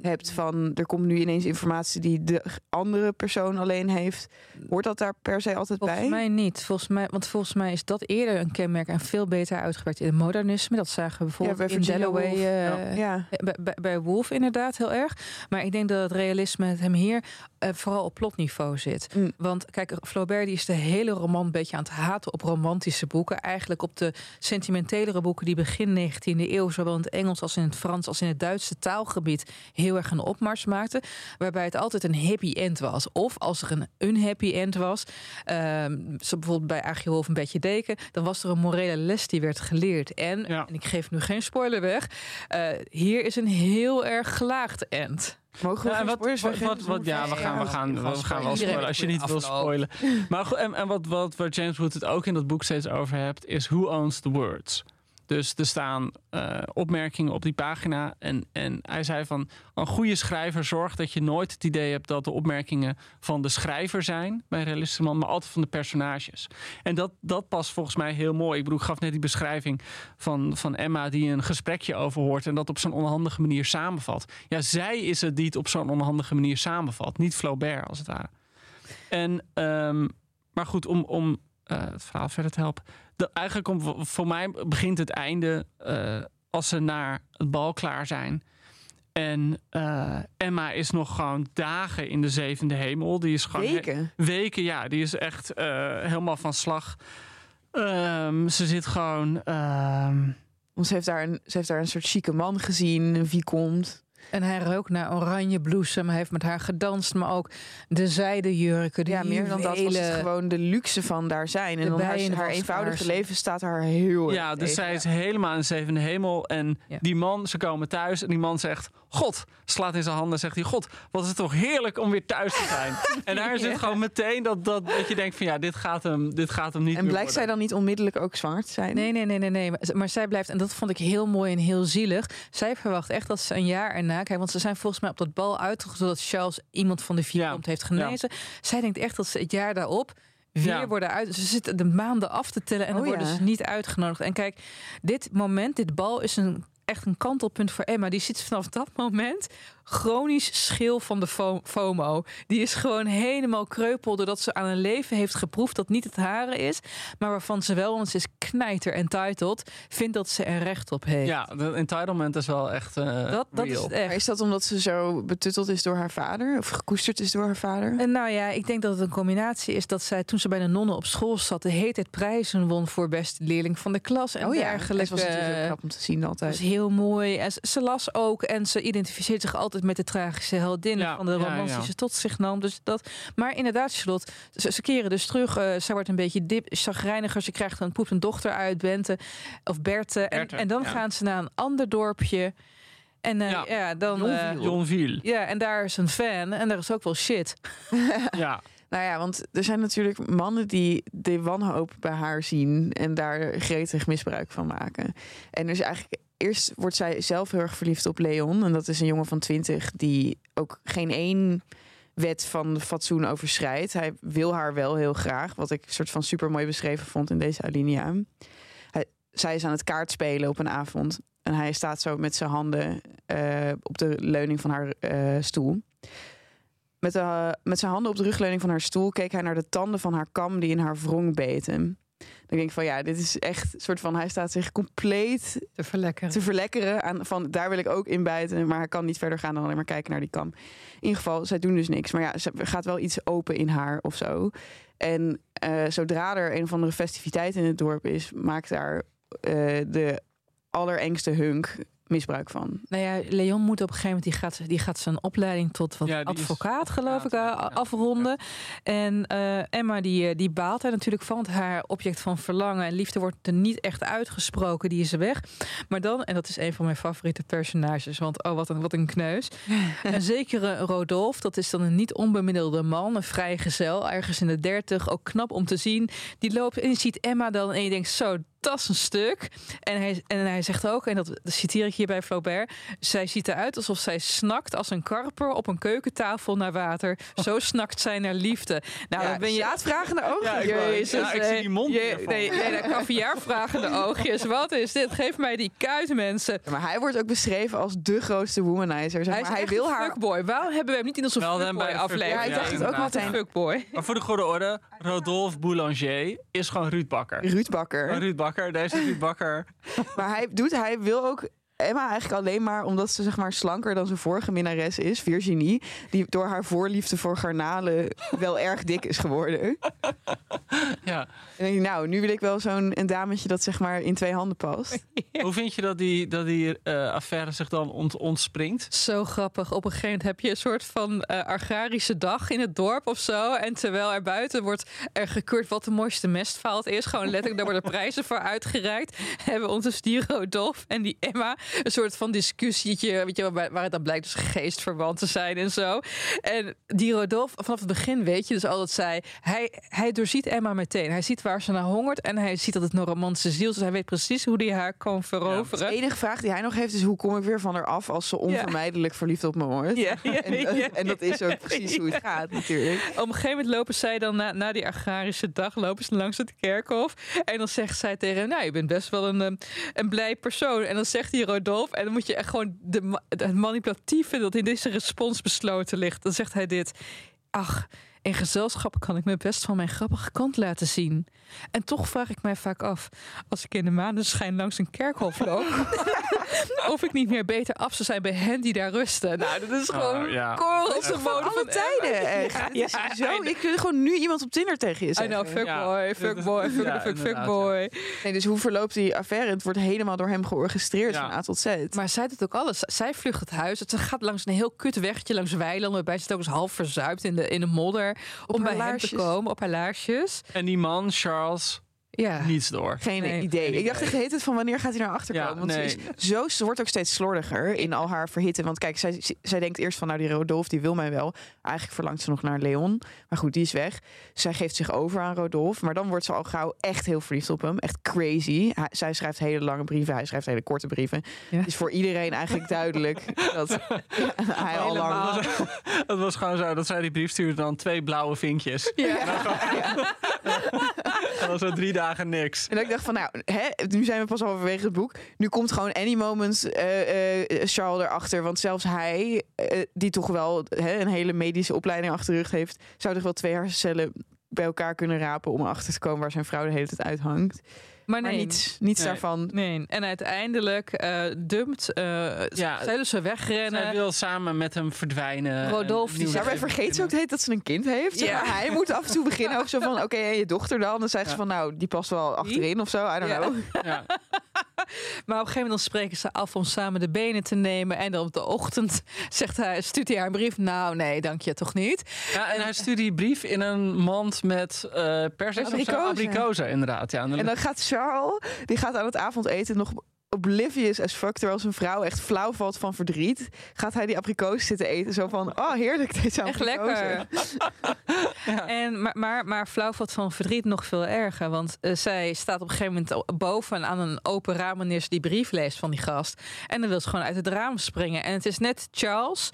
Speaker 5: hebt van er komt nu ineens informatie die de andere persoon alleen heeft. Hoort dat daar per se altijd
Speaker 7: Volgens
Speaker 5: bij?
Speaker 7: mij niet. Volgens mij, want volgens mij is dat eerder een kenmerk en veel beter uitgewerkt in het modernisme. Dat zagen we bijvoorbeeld
Speaker 5: bij
Speaker 7: in Dalloway. Eh,
Speaker 5: ja.
Speaker 7: Bij, bij, bij Wolf inderdaad heel erg. Maar ik denk dat het realisme het hem hier eh, vooral op plotniveau zit.
Speaker 5: Mm.
Speaker 7: Want kijk, Flaubert die is de hele roman een beetje aan het haten op romantische boeken. Eigenlijk op de sentimentelere boeken die begin 19e eeuw... zowel in het Engels als in het Frans als in het Duitse taalgebied... heel erg een opmars maakten. Waarbij het altijd een happy end was. Of als er een unhappy end was... ehm, zo bijvoorbeeld bij Agje Wolf een beetje deken... dan was er een morele les die werd geleerd. En,
Speaker 6: Ja.
Speaker 7: en ik geef nu geen spoiler weg... eh, hier is een heel erg gelaagd end.
Speaker 5: Mogen we
Speaker 6: Ja, wat,
Speaker 5: spoilers
Speaker 6: wat, wat, wat- ja, we gaan, we gaan, we gaan wel spoilen als je niet wil spoilen. Maar goed, en, en wat, wat, waar James Wood het ook in dat boek steeds over hebt, is who owns the words. Dus er staan eh, opmerkingen op die pagina. En, en hij zei van een goede schrijver zorgt dat je nooit het idee hebt dat de opmerkingen van de schrijver zijn bij een realistische man, maar altijd van de personages. En dat, dat past volgens mij heel mooi. Ik bedoel, ik gaf net die beschrijving van, van Emma die een gesprekje overhoort en dat op zo'n onhandige manier samenvat. Ja, zij is het die het op zo'n onhandige manier samenvat, niet Flaubert als het ware. En, ehm, maar goed, om, om eh, het verhaal verder te helpen. De, eigenlijk om, voor mij begint het einde eh, als ze naar het bal klaar zijn. En eh, Emma is nog gewoon dagen in de zevende hemel. Die is gewoon
Speaker 5: Weken.
Speaker 6: weken, ja. Die is echt eh, helemaal van slag. Ehm, ze zit gewoon.
Speaker 5: Want ze heeft, daar een, ze heeft daar een soort chique man gezien, een vicomte.
Speaker 7: En hij rook naar oranje bloesem. Hij heeft met haar gedanst, maar ook de zijde jurken. De
Speaker 5: Ja, meer dan dat was het gewoon de luxe van daar zijn. En
Speaker 7: De
Speaker 5: dan haar, haar eenvoudige leven staat haar heel erg
Speaker 6: ja, dus
Speaker 5: tegen.
Speaker 6: zij is helemaal in de zevende hemel. En
Speaker 7: Ja.
Speaker 6: die man, ze komen thuis. En die man zegt: God, slaat in zijn handen. Zegt hij: God, wat is het toch heerlijk om weer thuis te zijn. en daar zit gewoon meteen dat, dat, dat je denkt: van ja, dit gaat hem, dit gaat hem niet
Speaker 5: En
Speaker 6: meer
Speaker 5: blijkt zij dan niet onmiddellijk ook zwanger te zijn?
Speaker 7: Nee, nee, nee, nee, nee. Maar, maar zij blijft, en dat vond ik heel mooi en heel zielig. Zij verwacht echt dat ze een jaar erna kijkt. Want ze zijn volgens mij op dat bal uitgezocht dat Charles iemand van de Vicomte heeft genezen. Zij denkt echt dat ze het jaar daarop weer
Speaker 6: Ja.
Speaker 7: worden uit. Ze zitten de maanden af te tellen en dan
Speaker 5: Oh,
Speaker 7: worden
Speaker 5: ja.
Speaker 7: ze niet uitgenodigd. En kijk, dit moment, dit bal is een echt een kantelpunt voor Emma. Die zit vanaf dat moment chronisch schil van de fo- FOMO. Die is gewoon helemaal kreupel doordat ze aan een leven heeft geproefd dat niet het hare is, maar waarvan ze wel, want ze is knijter entitled, vindt dat ze er recht op heeft.
Speaker 6: Ja, de entitlement is wel echt. eh
Speaker 7: dat, dat is echt.
Speaker 5: is dat omdat ze zo betutteld is door haar vader? Of gekoesterd is door haar vader?
Speaker 7: En nou ja, ik denk dat het een combinatie is dat zij toen ze bij de nonnen op school zat, de heet het prijzen won voor beste leerling van de klas en
Speaker 5: oh ja,
Speaker 7: dergelijke.
Speaker 5: dat was natuurlijk heel
Speaker 7: Eh,
Speaker 5: knap om te zien
Speaker 7: Dat
Speaker 5: altijd.
Speaker 7: is heel mooi. En ze, ze las ook en ze identificeert zich altijd met de tragische heldin
Speaker 6: Ja,
Speaker 7: van de
Speaker 6: ja,
Speaker 7: romans
Speaker 6: ja.
Speaker 7: die ze tot zich nam. Dus dat, maar inderdaad, Charlotte, ze, ze keren dus terug. eh zij wordt een beetje dip, chagrijniger. Ze krijgt een poept een dochter uit, Bente of Berthe. En,
Speaker 6: Berthe,
Speaker 7: en dan
Speaker 6: ja.
Speaker 7: gaan ze naar een ander dorpje. En eh,
Speaker 6: Ja.
Speaker 7: ja. dan. eh,
Speaker 6: Jonville.
Speaker 7: ja, en daar is een fan en daar is ook wel shit.
Speaker 6: Ja.
Speaker 5: Nou ja, want er zijn natuurlijk mannen die de wanhoop bij haar zien en daar gretig misbruik van maken. En dus eigenlijk eerst wordt zij zelf heel erg verliefd op Leon. En dat is een jongen van 20 die ook geen één wet van fatsoen overschrijdt. Hij wil haar wel heel graag, wat ik soort van super mooi beschreven vond in deze alinea. Hij, zij is aan het kaartspelen op een avond en hij staat zo met zijn handen eh, op de leuning van haar eh, stoel. Met, de, met zijn handen op de rugleuning van haar stoel keek hij naar de tanden van haar kam die in haar wrong beten. Dan denk ik van ja, dit is echt een soort van hij staat zich compleet
Speaker 7: Te verlekkeren.
Speaker 5: te verlekkeren. Aan, van daar wil ik ook in bijten, maar hij kan niet verder gaan dan alleen maar kijken naar die kam. In ieder geval, zij doen dus niks. Maar ja, ze gaat wel iets open in haar of zo. En eh, zodra er een of andere festiviteit in het dorp is, maakt daar eh, de allerengste hunk misbruik van.
Speaker 7: Nou ja, Leon moet op een gegeven moment, die gaat, die gaat zijn opleiding tot wat
Speaker 6: Ja, is
Speaker 7: advocaat, geloof ik,
Speaker 6: advocaat,
Speaker 7: eh,
Speaker 6: ja.
Speaker 7: afronden. En eh, Emma, die, eh, die baalt er natuurlijk van. Want haar object van verlangen en liefde wordt er niet echt uitgesproken. Die is weg. Maar dan, en dat is een van mijn favoriete personages. Want oh, wat een, wat een kneus. een zekere Rodolf, dat is dan een niet onbemiddelde man. Een vrijgezel, ergens in de dertig. Ook knap om te zien. Die loopt en je ziet Emma dan en je denkt zo... tas een stuk. En hij, en hij zegt ook, en dat, dat citeer ik hier bij Flaubert... zij ziet eruit alsof zij snakt als een karper op een keukentafel naar water. Zo snakt zij naar liefde. Nou,
Speaker 5: Ja,
Speaker 7: dan ben je...
Speaker 5: zaadvragende ogen.
Speaker 6: Ja, ik,
Speaker 7: Jezus,
Speaker 6: ja, ik zie die mond
Speaker 7: je- nee, nee, de caviarvragende oogjes. Wat is dit? Geef mij die kuit, mensen.
Speaker 5: Ja, maar hij wordt ook beschreven als de grootste womanizer. Zeg
Speaker 7: Hij,
Speaker 5: maar.
Speaker 7: is
Speaker 5: hij
Speaker 7: echt
Speaker 5: wil
Speaker 7: een
Speaker 5: haar.
Speaker 7: fuckboy. Waarom hebben we hem niet in onze
Speaker 6: Wel, dan
Speaker 7: fuckboy
Speaker 6: bij
Speaker 7: aflevering?
Speaker 5: Ja, ik dacht het ook meteen.
Speaker 7: Fuckboy.
Speaker 6: Maar voor de goede orde, Rodolphe Boulanger is gewoon Ruud Bakker.
Speaker 5: Ruud Bakker.
Speaker 6: Gewoon Ruud Bakker, deze Ruud Bakker.
Speaker 5: Maar hij doet, hij wil ook Emma eigenlijk alleen maar omdat ze zeg maar slanker dan zijn vorige minnares is, Virginie, die door haar voorliefde voor garnalen wel erg dik is geworden.
Speaker 6: Ja.
Speaker 5: En dan denk je, nou, nu wil ik wel zo'n een dametje dat zeg maar in twee handen past.
Speaker 6: Hoe vind je dat die, dat die eh, affaire zich dan ont, ontspringt?
Speaker 7: Zo grappig. Op een gegeven moment heb je een soort van eh, agrarische dag in het dorp of zo. En terwijl er buiten wordt er gekeurd wat de mooiste mestvaalt is. Gewoon letterlijk, daar worden prijzen voor uitgereikt. Hebben onze stier Rodolf en die Emma een soort van discussietje. Weet je, waar waar het dan blijkt dus geestverwant te zijn en zo. En die Rodolf, vanaf het begin weet je dus al dat zij... Hij, hij doorziet Emma meteen. Hij ziet waar ze naar hongert. En hij ziet dat het een romantische ziel is. Dus hij weet precies hoe hij haar kan veroveren.
Speaker 5: De enige vraag die hij nog heeft is hoe kom ik weer van haar af als ze onvermijdelijk verliefd op me wordt.
Speaker 7: Ja,
Speaker 5: En,
Speaker 7: ja.
Speaker 5: en dat is ook precies hoe het gaat natuurlijk.
Speaker 7: Op een gegeven moment lopen zij dan na, na die agrarische dag lopen ze langs het kerkhof. En dan zegt zij tegen hem, nou, je bent best wel een, eh, een blij persoon. En dan zegt hij Rodolphe, en dan moet je echt gewoon de, het manipulatieve dat in deze respons besloten ligt. Dan zegt hij dit, ach, in gezelschap kan ik me best van mijn grappige kant laten zien. En toch vraag ik mij vaak af, als ik in de maneschijn langs een kerkhof loop, of ik niet meer beter af zou zijn bij hen die daar rusten. Nou, dat is gewoon
Speaker 6: Oh, ja.
Speaker 7: korrels
Speaker 5: van alle tijden echt. Het
Speaker 7: Ja,
Speaker 5: zo, ik wil gewoon nu iemand op Tinder tegen je
Speaker 7: I
Speaker 5: zeggen.
Speaker 7: know, fuckboy,
Speaker 6: Ja.
Speaker 7: fuckboy, fuck,
Speaker 6: Ja,
Speaker 7: fuck,
Speaker 6: inderdaad,
Speaker 7: fuckboy.
Speaker 5: Nee, dus hoe verloopt die affaire? Het wordt helemaal door hem georchestreerd
Speaker 6: Ja.
Speaker 5: van A tot Z.
Speaker 7: Maar zij doet ook alles. Zij vlucht het huis. Ze gaat langs een heel kut weggetje langs weilanden. Waarbij ze het ook eens half verzuipt in de, in de modder. Om
Speaker 5: haar
Speaker 7: bij hem
Speaker 5: laarsjes.
Speaker 7: te komen. Op haar laarsjes.
Speaker 6: En die man, Charles,
Speaker 7: Ja.
Speaker 6: niets door.
Speaker 5: Geen
Speaker 7: Nee,
Speaker 5: idee. Ik dacht de hele tijd van wanneer gaat hij naar achter
Speaker 6: Ja,
Speaker 5: komen? Want
Speaker 6: nee.
Speaker 5: ze, is zo, ze wordt ook steeds slordiger in al haar verhitten. Want kijk, zij, zij denkt eerst van nou die Rodolphe die wil mij wel. Eigenlijk verlangt ze nog naar Leon. Maar goed, die is weg. Zij geeft zich over aan Rodolphe. Maar dan wordt ze al gauw echt heel verliefd op hem. Echt crazy. Hij- zij schrijft hele lange brieven. Hij schrijft hele korte brieven.
Speaker 7: Ja.
Speaker 5: Het is voor iedereen eigenlijk duidelijk dat hij al lang...
Speaker 6: Het was gewoon zo dat zij die brief stuurde dan twee blauwe vinkjes. En dan zo drie dagen niks.
Speaker 5: En ik dacht van, nou, hè, nu zijn we pas halverwege het boek. Nu komt gewoon any moment eh, eh, Charles erachter. Want zelfs hij, eh, die toch wel hè, een hele medische opleiding achter de rug heeft... zou toch wel twee hersencellen bij elkaar kunnen rapen... om erachter te komen waar zijn vrouw de hele tijd uithangt.
Speaker 7: Maar
Speaker 5: Maar
Speaker 7: nee.
Speaker 5: niets, niets
Speaker 6: Nee.
Speaker 5: daarvan.
Speaker 7: Nee. En uiteindelijk eh dumpt. eh
Speaker 6: Ja,
Speaker 7: zij ze
Speaker 6: Zij
Speaker 7: wegrennen.
Speaker 6: wil samen met hem verdwijnen.
Speaker 7: Rodolphe,
Speaker 6: en
Speaker 7: die
Speaker 5: vergeet ze ook tijd dat ze een kind heeft.
Speaker 7: Ja.
Speaker 5: Maar hij moet af en toe beginnen ook zo van... oké, en je dochter dan? Dan zegt ze van, nou, die past wel achterin of zo. I don't
Speaker 7: Ja.
Speaker 5: know.
Speaker 6: Ja.
Speaker 7: Maar op een gegeven moment dan spreken ze af om samen de benen te nemen. En dan op de ochtend zegt hij, stuurt hij haar een brief. Nou, nee, dank je toch niet.
Speaker 6: ja, en hij stuurde die brief in een mand met eh persen.
Speaker 5: Abrikozen.
Speaker 6: Abrikozen, inderdaad. Ja, en dan-
Speaker 5: En dan gaat Charles, die gaat aan het avondeten nog oblivious as fuck, terwijl zijn vrouw echt flauw valt van verdriet, gaat hij die abrikoos zitten eten. Zo van, oh heerlijk, deze
Speaker 7: Echt
Speaker 5: abrikozen.
Speaker 7: lekker. en, maar, maar, maar flauw valt van verdriet nog veel erger. Want eh, zij staat op een gegeven moment boven aan een open raam wanneer ze die brief leest van die gast. En dan wil ze gewoon uit het raam springen. En het is net Charles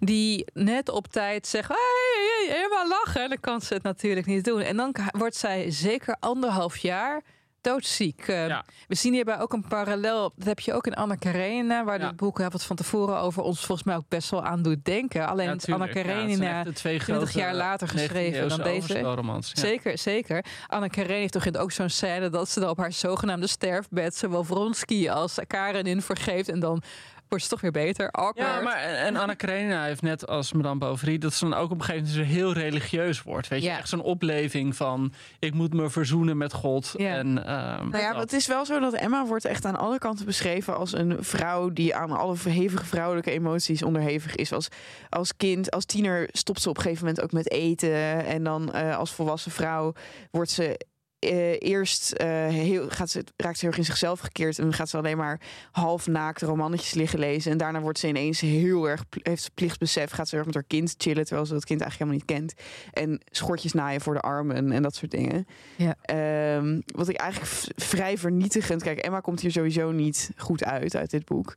Speaker 7: die net op tijd zegt: hey, hey, helemaal lachen. En dan kan ze het natuurlijk niet doen. En dan wordt zij zeker anderhalf jaar doodziek. Eh,
Speaker 6: Ja.
Speaker 7: We zien hierbij ook een parallel. Dat heb je ook in Anna Karenina, waar
Speaker 6: Ja.
Speaker 7: dit boek wat van tevoren over ons volgens mij ook best wel aan doet denken. Alleen
Speaker 6: Ja,
Speaker 7: Anna
Speaker 6: tuurlijk.
Speaker 7: Karenina.
Speaker 6: de twee
Speaker 7: 20
Speaker 6: grote
Speaker 7: jaar later
Speaker 6: 19e
Speaker 7: geschreven dan deze. Zeker, zeker. Anne Karenina heeft toch in ook zo'n scène dat ze dan op haar zogenaamde sterfbed zowel Vronsky als Karenin vergeeft en dan wordt ze toch weer beter. Awkward.
Speaker 6: Ja, maar en en Anna Karenina heeft net als Madame Bovary dat ze dan ook op een gegeven moment heel religieus wordt. Weet je,
Speaker 7: Ja.
Speaker 6: echt zo'n opleving van ik moet me verzoenen met God.
Speaker 7: Ja.
Speaker 6: En, ehm,
Speaker 5: Nou ja, maar het is wel zo dat Emma wordt echt aan alle kanten beschreven als een vrouw die aan alle hevige vrouwelijke emoties onderhevig is. Als, als kind, als tiener stopt ze op een gegeven moment ook met eten. En dan eh, als volwassen vrouw wordt ze eh, eerst eh, heel, gaat ze, raakt ze heel erg in zichzelf gekeerd en gaat ze alleen maar half naakt romannetjes liggen lezen. En daarna wordt ze ineens heel erg, heeft ze plichtsbesef, gaat ze heel erg met haar kind chillen, terwijl ze dat kind eigenlijk helemaal niet kent. En schortjes naaien voor de armen en, en dat soort dingen.
Speaker 7: Ja.
Speaker 5: Ehm, wat ik eigenlijk vrij vernietigend, kijk, Emma komt hier sowieso niet goed uit, uit dit boek.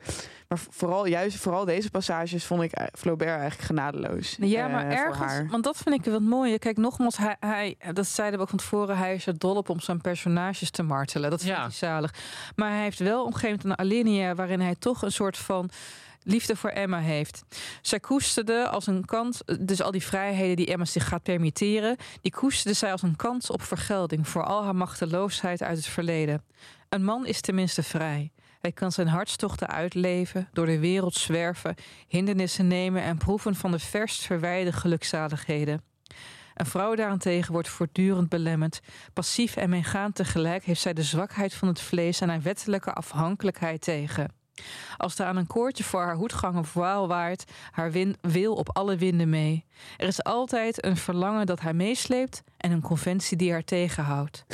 Speaker 5: Maar vooral, juist vooral deze passages vond ik eh, Flaubert eigenlijk genadeloos.
Speaker 7: Ja,
Speaker 5: eh,
Speaker 7: maar ergens,
Speaker 5: haar.
Speaker 7: want dat vind ik wat mooie. Kijk, nogmaals, hij, hij, dat zeiden we ook van tevoren, hij is er dol op om zijn personages te martelen. Dat vind
Speaker 6: Ja.
Speaker 7: ik zalig. Maar hij heeft wel op een gegeven moment een alinea waarin hij toch een soort van liefde voor Emma heeft. Zij koesterde als een kans, dus al die vrijheden die Emma zich gaat permitteren, die koesterde zij als een kans op vergelding voor al haar machteloosheid uit het verleden. Een man is tenminste vrij. Hij kan zijn hartstochten uitleven, door de wereld zwerven, hindernissen nemen en proeven van de verst verwijde gelukzaligheden. Een vrouw daarentegen wordt voortdurend belemmerd. Passief en meegaand tegelijk heeft zij de zwakheid van het vlees en haar wettelijke afhankelijkheid tegen. Als er aan een koordje voor haar hoedganger voile waait, haar win, wil op alle winden mee. Er is altijd een verlangen dat haar meesleept en een conventie die haar tegenhoudt.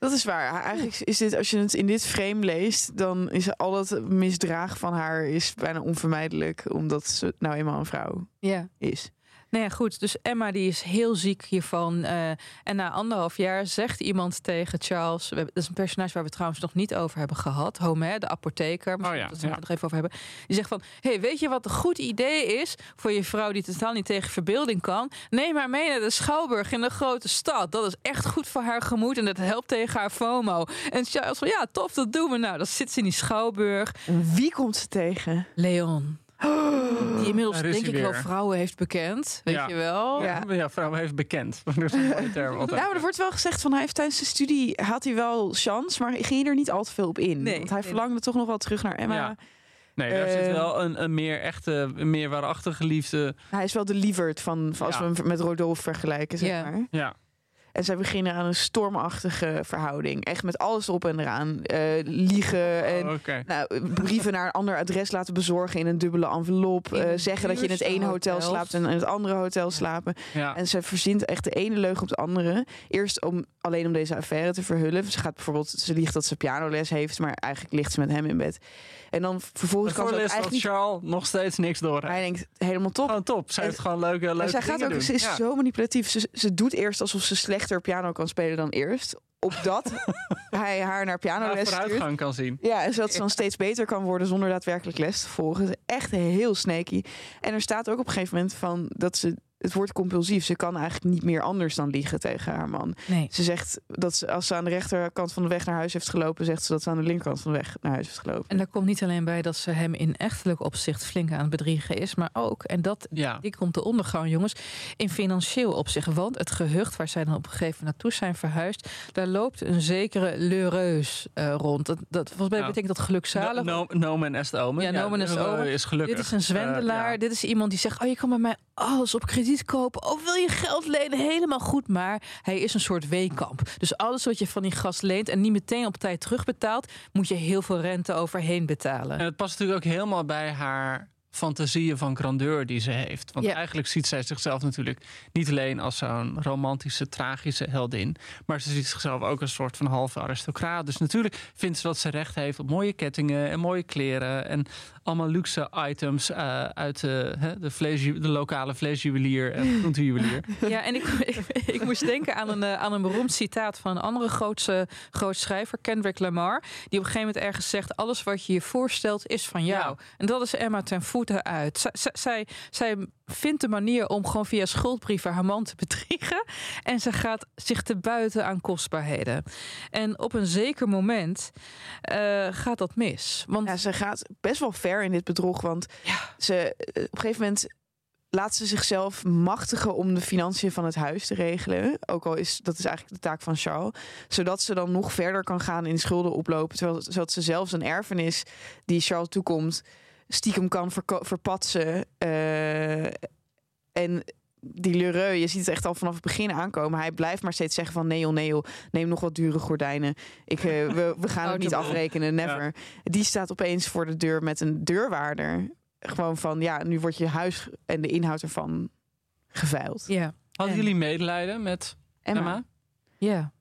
Speaker 5: Dat is waar. Eigenlijk is dit, als je het in dit frame leest, dan is al dat misdraag van haar is bijna onvermijdelijk, omdat ze nou eenmaal een vrouw
Speaker 7: Ja.
Speaker 5: is.
Speaker 7: Nou ja, goed. Dus Emma die is heel ziek hiervan. eh, en na anderhalf jaar zegt iemand tegen Charles... We dat is een personage waar we trouwens nog niet over hebben gehad. Homer, de apotheker. Misschien
Speaker 6: Oh ja,
Speaker 7: dat we het
Speaker 6: ja.
Speaker 7: nog even over hebben. Die zegt van... hey, weet je wat een goed idee is... voor je vrouw die totaal niet tegen verbeelding kan? Neem haar mee naar de Schouwburg in de grote stad. Dat is echt goed voor haar gemoed... en dat helpt tegen haar FOMO. En Charles van... Ja, tof, dat doen we nou. Dan zit ze in die Schouwburg.
Speaker 5: En wie komt ze tegen?
Speaker 7: Leon. Die inmiddels
Speaker 6: Daar is
Speaker 7: denk ik wel vrouwen heeft bekend. Weet
Speaker 6: Ja.
Speaker 7: je wel?
Speaker 5: Ja.
Speaker 6: Ja, vrouw heeft bekend. Dat is een mooie term altijd.
Speaker 5: Nou, maar er wordt wel gezegd van hij heeft tijdens de studie had hij wel chance, maar ging er niet al te veel op in.
Speaker 7: Nee,
Speaker 5: want hij
Speaker 7: nee.
Speaker 5: verlangde toch nog wel terug naar Emma.
Speaker 6: Ja. Nee, daar zit
Speaker 5: Eh,
Speaker 6: wel een, een meer echte, een meer waarachtige liefde.
Speaker 5: Hij is wel de lieverd van, van als
Speaker 6: Ja.
Speaker 5: we hem met Rodolphe vergelijken, zeg
Speaker 7: Ja.
Speaker 5: maar.
Speaker 6: Ja.
Speaker 5: En zij beginnen aan een stormachtige verhouding. Echt met alles erop en eraan. Eh, liegen en
Speaker 6: Oh,
Speaker 5: nou, brieven naar een ander adres laten bezorgen in een dubbele envelop. Eh, zeggen dat je in het ene hotel
Speaker 7: hotels.
Speaker 5: slaapt en in het andere hotel slapen.
Speaker 6: Ja.
Speaker 5: En ze verzint echt de ene leugen op de andere. Eerst om, alleen om deze affaire te verhullen. Ze gaat bijvoorbeeld, ze liegt dat ze pianoles heeft, maar eigenlijk ligt ze met hem in bed. En dan vervolgens kan ze ook eigenlijk niet...
Speaker 6: Charles nog steeds niks door.
Speaker 5: Hij denkt, helemaal top.
Speaker 6: Gewoon top. Zij
Speaker 5: En-
Speaker 6: heeft gewoon leuke, leuke
Speaker 5: zij gaat ook,
Speaker 6: doen.
Speaker 5: ze is
Speaker 6: Ja.
Speaker 5: zo manipulatief. Ze, ze doet eerst alsof ze slechter piano kan spelen dan eerst. Opdat hij haar naar pianoles stuurt.
Speaker 6: vooruitgang kan zien.
Speaker 5: Ja, en zodat ze dan steeds beter kan worden zonder daadwerkelijk les te volgen. Echt heel snaky. En er staat ook op een gegeven moment van dat ze het wordt compulsief. Ze kan eigenlijk niet meer anders dan liegen tegen haar man.
Speaker 7: Nee.
Speaker 5: Ze zegt dat ze, als ze aan de rechterkant van de weg naar huis heeft gelopen, zegt ze dat ze aan de linkerkant van de weg naar huis heeft gelopen.
Speaker 7: En daar komt niet alleen bij dat ze hem in echtelijk opzicht flink aan het bedriegen is, maar ook, en dat
Speaker 6: Ja.
Speaker 7: die komt de ondergang, jongens, in financieel opzicht. Want het gehucht waar zij dan op een gegeven moment naartoe zijn verhuisd, daar loopt een zekere leureus eh, rond. Dat, dat, volgens mij
Speaker 6: Ja.
Speaker 7: betekent dat gelukzalig.
Speaker 6: No, no, nomen est omen.
Speaker 7: Ja, nomen est omen.
Speaker 6: is gelukkig.
Speaker 7: Dit is een zwendelaar.
Speaker 6: Eh, ja.
Speaker 7: Dit is iemand die zegt: Oh, je kan bij mij alles op krediet kopen. Oh, wil je geld lenen? Helemaal goed. Maar hij is een soort weekamp. Dus alles wat je van die gast leent en niet meteen op tijd terugbetaalt, moet je heel veel rente overheen betalen.
Speaker 6: En het past natuurlijk ook helemaal bij haar fantasieën van grandeur die ze heeft. Want
Speaker 7: Ja.
Speaker 6: eigenlijk ziet zij zichzelf natuurlijk niet alleen als zo'n romantische, tragische heldin. Maar ze ziet zichzelf ook als een soort van halve aristocraat. Dus natuurlijk vindt ze dat ze recht heeft op mooie kettingen en mooie kleren. En allemaal luxe items eh, uit de, hè, de, vlees, de lokale vleesjuwelier en groentejuwelier.
Speaker 7: Ja, en ik, ik, ik moest denken aan een, eh, aan een beroemd citaat van een andere grootse, groot schrijver, Kendrick Lamar. Die op een gegeven moment ergens zegt: Alles wat je je voorstelt is van jou.
Speaker 6: Ja.
Speaker 7: En dat is Emma ten voeten uit. Zij, zij vindt de manier om gewoon via schuldbrieven haar man te bedriegen. En ze gaat zich te buiten aan kostbaarheden. En op een zeker moment eh, gaat dat mis. Want
Speaker 5: Ja, ze gaat best wel ver in dit bedrog, want ze, eh, op een gegeven moment laat ze zichzelf machtigen om de financiën van het huis te regelen. Ook al is dat is eigenlijk de taak van Charles. Zodat ze dan nog verder kan gaan in schulden oplopen. Terwijl, zodat ze zelfs een erfenis die Charles toekomt, stiekem kan verpatsen. Eh, en die Lheureux, je ziet het echt al vanaf het begin aankomen. Hij blijft maar steeds zeggen van Neo, Neo, neem nog wat dure gordijnen. Ik, eh, we, we gaan het niet afrekenen, never. Die staat opeens voor de deur met een deurwaarder. Gewoon van, ja, nu wordt je huis en de inhoud ervan geveild.
Speaker 7: ja,
Speaker 6: Hadden
Speaker 7: En-
Speaker 6: jullie medelijden met
Speaker 5: Emma.
Speaker 6: Emma?
Speaker 7: ja.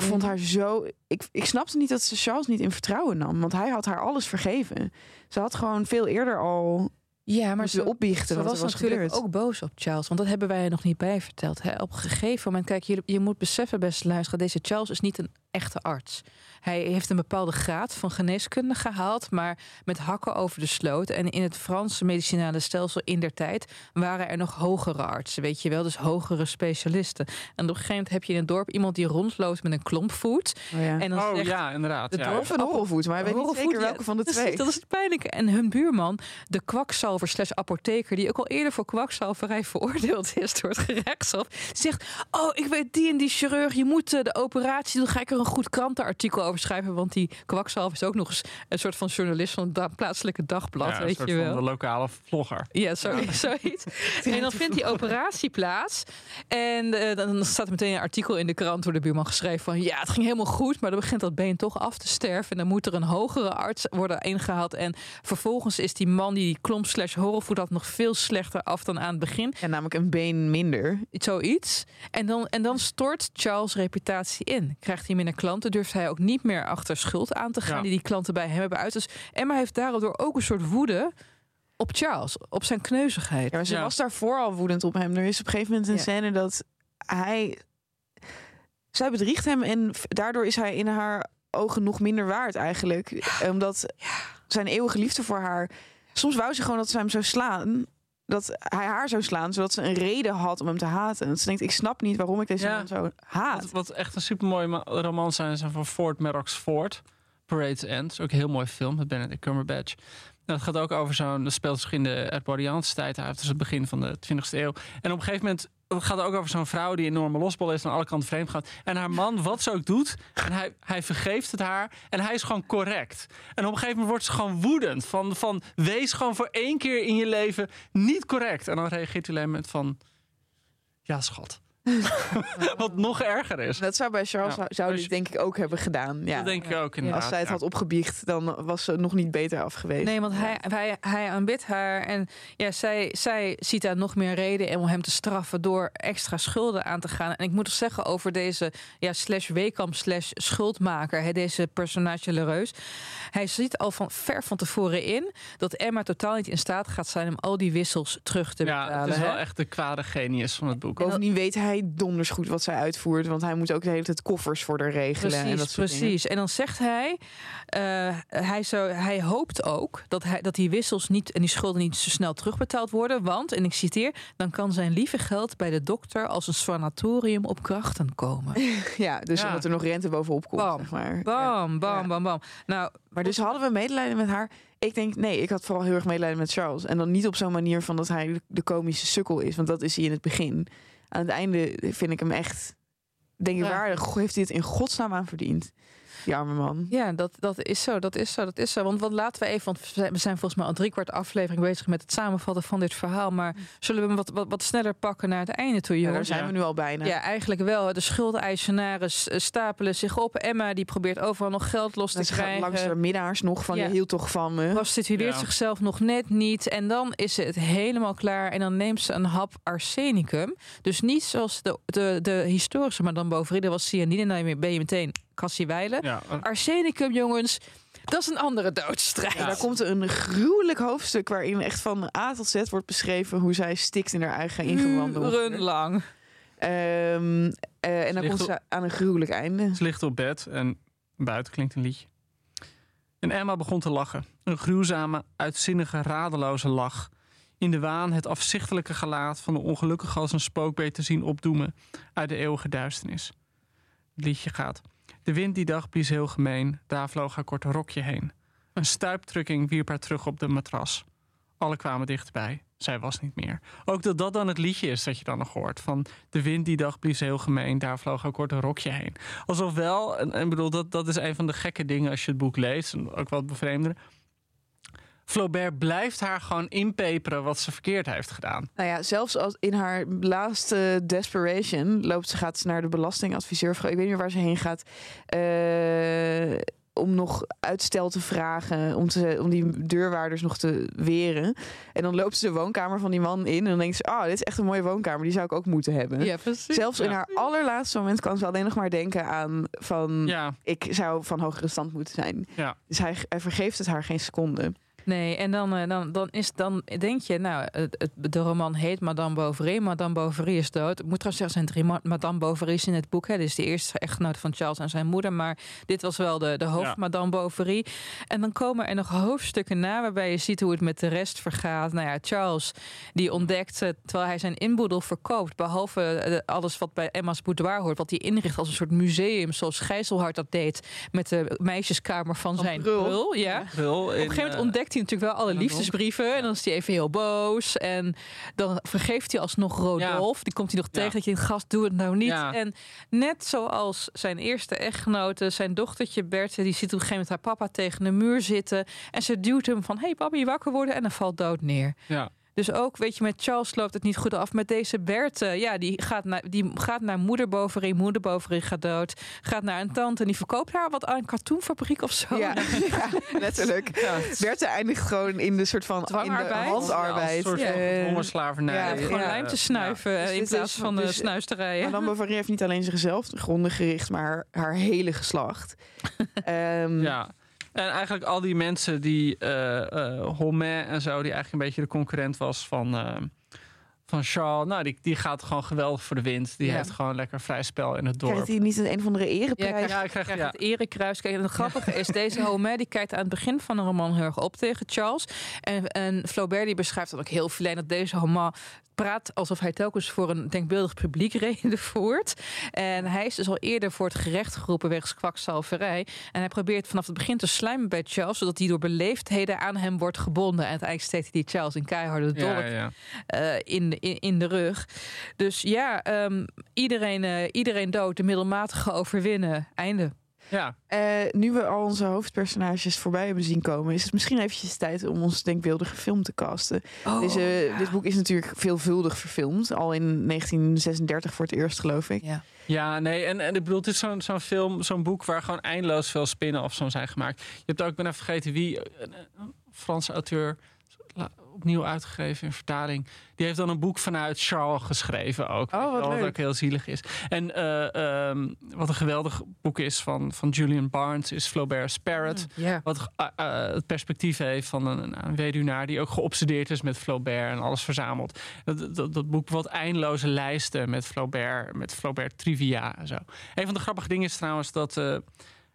Speaker 5: Ik vond haar zo. Ik, ik snapte niet dat ze Charles niet in vertrouwen nam. Want hij had haar alles vergeven. Ze had gewoon veel eerder al.
Speaker 7: Ja, maar
Speaker 5: ze opbiechten.
Speaker 7: ze
Speaker 5: wat
Speaker 7: was
Speaker 5: was
Speaker 7: natuurlijk
Speaker 5: gebeurd.
Speaker 7: ook boos op Charles. Want dat hebben wij er nog niet bij verteld. Hè? Op een gegeven moment, kijk, je, je moet beseffen, beste luisteren, deze Charles is niet een echte arts. Hij heeft een bepaalde graad van geneeskunde gehaald, maar met hakken over de sloot. En in het Franse medicinale stelsel in der tijd waren er nog hogere artsen, weet je wel, dus hogere specialisten. En op een gegeven moment heb je in het dorp iemand die rondloopt met een klompvoet.
Speaker 5: Oh, ja.
Speaker 7: En dan
Speaker 6: Oh
Speaker 7: zegt
Speaker 6: ja, inderdaad.
Speaker 7: de
Speaker 6: ja.
Speaker 5: Of een horrelvoet, maar hij weet niet zeker
Speaker 7: ja,
Speaker 5: welke van de twee.
Speaker 7: Dat is het pijnlijke. En hun buurman, de kwakzalver slash apotheker... die ook al eerder voor kwakzalverij veroordeeld is door het gerechtshof... zegt, oh, ik weet die en die chirurg... je moet eh, de operatie doen. Ga ik er een goed krantenartikel over schrijven... want die kwakzalver is ook nog eens een soort van journalist... van het plaatselijke dagblad,
Speaker 6: Ja, een
Speaker 7: weet
Speaker 6: soort
Speaker 7: je
Speaker 6: van
Speaker 7: wel.
Speaker 6: de lokale vlogger.
Speaker 7: Ja, zo, zoiets. En dan vindt die operatie plaats. En eh, dan staat er meteen een artikel in de krant door de buurman geschreven van... ja, het ging helemaal goed, maar dan begint dat been toch af te sterven. En dan moet er een hogere arts worden ingehaald. En vervolgens is die man die klomp slash horrelvoet had... nog veel slechter af dan aan het begin.
Speaker 5: Ja, namelijk een been minder.
Speaker 7: Zoiets. En dan, en dan stort Charles' reputatie in. Krijgt hij minder klanten, durft hij ook niet meer achter schuld aan te gaan...
Speaker 6: Ja.
Speaker 7: die die klanten bij hem hebben uit. Dus Emma heeft daardoor ook een soort woede op Charles, op zijn kneuzigheid.
Speaker 5: Ja, maar ze
Speaker 6: Ja.
Speaker 5: was daarvoor al woedend op hem. Er is op een gegeven moment een
Speaker 7: Ja.
Speaker 5: scène dat hij... Zij bedriegt hem en daardoor is hij in haar ogen nog minder waard eigenlijk. Omdat zijn eeuwige liefde voor haar... Soms wou ze gewoon dat ze hem zou slaan. Dat hij haar zou slaan, zodat ze een reden had om hem te haten. En dat ze denkt, ik snap niet waarom ik deze
Speaker 6: Ja.
Speaker 5: man zo haat.
Speaker 6: Wat, wat echt een supermooie ma- romans zijn, zijn van Ford Maddox Ford. Parade's End. Is ook een heel mooi film met Benedict Cumberbatch. Dat gaat ook over zo'n... Dat speelt zich in de Edwardiaanse tijd uit. Dus het begin van de 20e eeuw. En op een gegeven moment gaat ook over zo'n vrouw die enorme losbol is... en aan alle kanten vreemd gaat. En haar man, wat ze ook doet... en hij, hij vergeeft het haar en hij is gewoon correct. En op een gegeven moment wordt ze gewoon woedend. Van, van wees gewoon voor één keer in je leven niet correct. En dan reageert hij alleen met van... Ja, schat. Wat nog erger is.
Speaker 5: Dat zou bij Charles
Speaker 6: Ja.
Speaker 5: zou, dit
Speaker 6: je-
Speaker 5: denk ik ook hebben gedaan. Ja.
Speaker 6: Dat denk ik ook inderdaad.
Speaker 5: Als zij het
Speaker 6: ja.
Speaker 5: had opgebiecht, dan was ze nog niet beter af geweest.
Speaker 7: Nee, want hij, hij, hij aanbidt haar en ja, zij, zij ziet daar nog meer reden om hem te straffen door extra schulden aan te gaan. En ik moet toch zeggen over deze ja, slash Wekamp slash schuldmaker, hè, deze personage Lereus. Hij ziet al van ver van tevoren in dat Emma totaal niet in staat gaat zijn om al die wissels terug te
Speaker 6: Ja,
Speaker 7: betalen.
Speaker 6: het is wel
Speaker 7: hè.
Speaker 6: echt de kwade genius van het boek.
Speaker 5: Bovendien weet hij donders goed wat zij uitvoert. Want hij moet ook de hele tijd koffers voor haar regelen. en dat
Speaker 7: Precies,
Speaker 5: dingen.
Speaker 7: precies. En dan zegt hij, eh, hij, zou, hij hoopt ook dat, hij, dat die wissels niet en die schulden niet zo snel terugbetaald worden. Want, en ik citeer, dan kan zijn lieve geld bij de dokter als een sanatorium op krachten komen.
Speaker 5: Ja, dus
Speaker 6: Ja.
Speaker 5: omdat er nog rente bovenop komt.
Speaker 7: Bam.
Speaker 5: Zeg maar.
Speaker 7: Bam, bam,
Speaker 5: Ja.
Speaker 7: bam, bam. Nou,
Speaker 5: Maar dus hadden we medelijden met haar. Ik denk, nee, ik had vooral heel erg medelijden met Charles. En dan niet op zo'n manier van dat hij de komische sukkel is. Want dat is hij in het begin. Aan het einde vind ik hem echt... Denk ik,
Speaker 7: Ja.
Speaker 5: waar heeft hij het in godsnaam aan verdiend? Die arme man.
Speaker 7: Ja, dat, dat is zo, dat is zo, dat is zo. Want wat laten we even, want we zijn, volgens mij al drie kwart aflevering bezig met het samenvatten van dit verhaal. Maar zullen we hem wat, wat, wat sneller pakken naar het einde toe,
Speaker 5: Ja,
Speaker 7: jongens?
Speaker 5: daar zijn we nu al bijna.
Speaker 7: Ja, eigenlijk wel. De schuldeisenaren s- stapelen zich op. Emma die probeert overal nog geld los te
Speaker 5: gaat langs de
Speaker 7: krijgen.
Speaker 5: middags nog van,
Speaker 7: Ja.
Speaker 5: je hield toch van me?
Speaker 7: Prostitueert
Speaker 6: Ja.
Speaker 7: zichzelf nog net niet. En dan is het helemaal klaar. En dan neemt ze een hap arsenicum. Dus niet zoals de, de, de historische, maar dan bovenin. Dat was cyanide. En dan ben je meteen Cassie Weilen.
Speaker 6: Ja,
Speaker 7: Arsenicum, jongens. Dat is een andere doodstrijd.
Speaker 5: Ja, daar komt een gruwelijk hoofdstuk waarin echt van A tot Z wordt beschreven hoe zij stikt in haar eigen ingewanden.
Speaker 7: Uren lang.
Speaker 5: Ehm, eh, en dan komt
Speaker 6: op-
Speaker 5: ze aan een gruwelijk einde.
Speaker 6: Ze ligt op bed en buiten klinkt een liedje. En Emma begon te lachen. Een gruwzame, uitzinnige, radeloze lach. In de waan het afzichtelijke gelaat van de ongelukkige als een spookbeet te zien opdoemen uit de eeuwige duisternis. Het liedje gaat. De wind die dag blies heel gemeen, daar vloog haar korte rokje heen. Een stuipdrukking wierp haar terug op de matras. Alle kwamen dichterbij. Zij was niet meer. Ook dat dat dan het liedje is dat je dan nog hoort. Van de wind die dag blies heel gemeen, daar vloog haar korte rokje heen. Alsof wel, en, en bedoel, dat, dat is een van de gekke dingen als je het boek leest. En ook wat bevreemderen. Flaubert blijft haar gewoon inpeperen wat ze verkeerd heeft gedaan.
Speaker 5: Nou ja, zelfs als in haar laatste desperation loopt ze, gaat ze naar de belastingadviseur. Ik weet niet meer waar ze heen gaat. Eh, om nog uitstel te vragen. Om, te, om die deurwaarders nog te weren. En dan loopt ze de woonkamer van die man in. En dan denkt ze, ah, dit is echt een mooie woonkamer. Die zou ik ook moeten hebben.
Speaker 7: Ja, precies.
Speaker 5: Zelfs in haar allerlaatste moment kan ze alleen nog maar denken aan van...
Speaker 6: Ja,
Speaker 5: Ik zou van hogere stand moeten zijn.
Speaker 6: ja.
Speaker 5: Dus hij, hij vergeeft het haar geen seconde.
Speaker 7: Nee, en dan, eh, dan, dan, is, dan denk je, nou, het, het- de roman heet Madame Bovary. Madame Bovary is dood. Ik moet trouwens zeggen, zijn drie Ma- Madame Bovary's in het boek. Hè. Dit is de eerste echtgenoot van Charles en zijn moeder. Maar dit was wel de, de hoofd
Speaker 6: Ja.
Speaker 7: Madame Bovary. En dan komen er nog hoofdstukken na waarbij je ziet hoe het met de rest vergaat. Nou ja, Charles, die ontdekt, eh, terwijl hij zijn inboedel verkoopt... behalve eh, alles wat bij Emma's boudoir hoort... wat hij inricht als een soort museum, zoals Gijzelhart dat deed... met de meisjeskamer van,
Speaker 5: Van
Speaker 7: zijn
Speaker 5: Brul.
Speaker 7: brul. Ja. Op een gegeven moment ontdekt hij natuurlijk wel alle liefdesbrieven. En dan is hij even heel boos. En dan vergeeft hij alsnog Rodolphe. Die komt hij nog tegen dat je een gast doe het nou niet. En net zoals zijn eerste echtgenote, zijn dochtertje Berthe... die ziet op een gegeven moment haar papa tegen de muur zitten. En ze duwt hem van, hey papi, wakker worden. En dan valt dood neer.
Speaker 6: Ja.
Speaker 7: Dus ook, weet je, met Charles loopt het niet goed af. Met deze Berthe, ja, die gaat naar, die gaat naar moeder Bovary. Moeder Bovary gaat dood. Gaat naar een tante en die verkoopt haar wat aan een katoenfabriek of zo.
Speaker 5: Ja, ja letterlijk.
Speaker 6: Ja.
Speaker 5: Berthe eindigt gewoon in de soort van in de handarbeid.
Speaker 6: Ja, een soort van
Speaker 5: Eh,
Speaker 6: hongerslavernij.
Speaker 5: ja,
Speaker 7: Gewoon
Speaker 5: Ja.
Speaker 7: lijm te snuiven
Speaker 5: Dus
Speaker 7: in
Speaker 5: dit
Speaker 7: plaats
Speaker 5: is-
Speaker 7: van de
Speaker 5: dus-
Speaker 7: snuisterijen.
Speaker 5: Madame Bovary heeft niet alleen zichzelf gronden gericht, maar haar, haar hele geslacht. Ehm,
Speaker 6: Ja. En eigenlijk al die mensen die uh, Holmain en zo, die eigenlijk een beetje de concurrent was van, eh, van Charles. Nou, die, die gaat gewoon geweldig voor de wind. Die
Speaker 7: Ja.
Speaker 6: heeft gewoon lekker vrij spel in het dorp.
Speaker 5: Krijgt hij niet een, een of andere
Speaker 7: Ja,
Speaker 5: ereprijs?
Speaker 7: krijg,
Speaker 6: Ja, ik krijg-
Speaker 7: krijg
Speaker 6: ja.
Speaker 7: het erekruis. Kijk, en het grappige is, deze Homer die kijkt aan het begin van de roman heel erg op tegen Charles. En, en Flaubert die beschrijft dat ook heel filijn dat deze Homer praat alsof hij telkens voor een denkbeeldig publiek redevoert. En hij is dus al eerder voor het gerecht geroepen wegens kwakzalverij. En hij probeert vanaf het begin te slijmen bij Charles, zodat hij door beleefdheden aan hem wordt gebonden. En uiteindelijk steekt hij die Charles een keiharde dolk
Speaker 6: ja, ja.
Speaker 7: eh, in, in, in de rug. Dus ja, ehm, iedereen, eh, iedereen dood, de middelmatige overwinnen. Einde.
Speaker 6: ja.
Speaker 5: Eh, nu we al onze hoofdpersonages voorbij hebben zien komen, is het misschien eventjes tijd om ons denkbeeldige film te casten.
Speaker 7: Oh,
Speaker 5: Deze, Dit boek is natuurlijk veelvuldig verfilmd, al in 1936 voor het eerst, geloof ik.
Speaker 7: Ja.
Speaker 6: Ja, nee, en, en ik bedoel, het is zo'n zo'n film, zo'n boek waar gewoon eindeloos veel spin-offs van zijn gemaakt. Je hebt ook, ik ben even vergeten wie, een, een Franse auteur, opnieuw uitgegeven in vertaling. Die heeft dan een boek vanuit Charles geschreven ook.
Speaker 5: Oh, wat
Speaker 6: wel, ook heel zielig is. En eh, ehm, wat een geweldig boek is van, van Julian Barnes, is Flaubert's Parrot.
Speaker 7: Ja.
Speaker 6: Wat eh, eh, het perspectief heeft van een, een weduwnaar die ook geobsedeerd is met Flaubert en alles verzamelt. Dat, dat, dat boek wat eindeloze lijsten met Flaubert, met Flaubert trivia en zo. Een van de grappige dingen is trouwens dat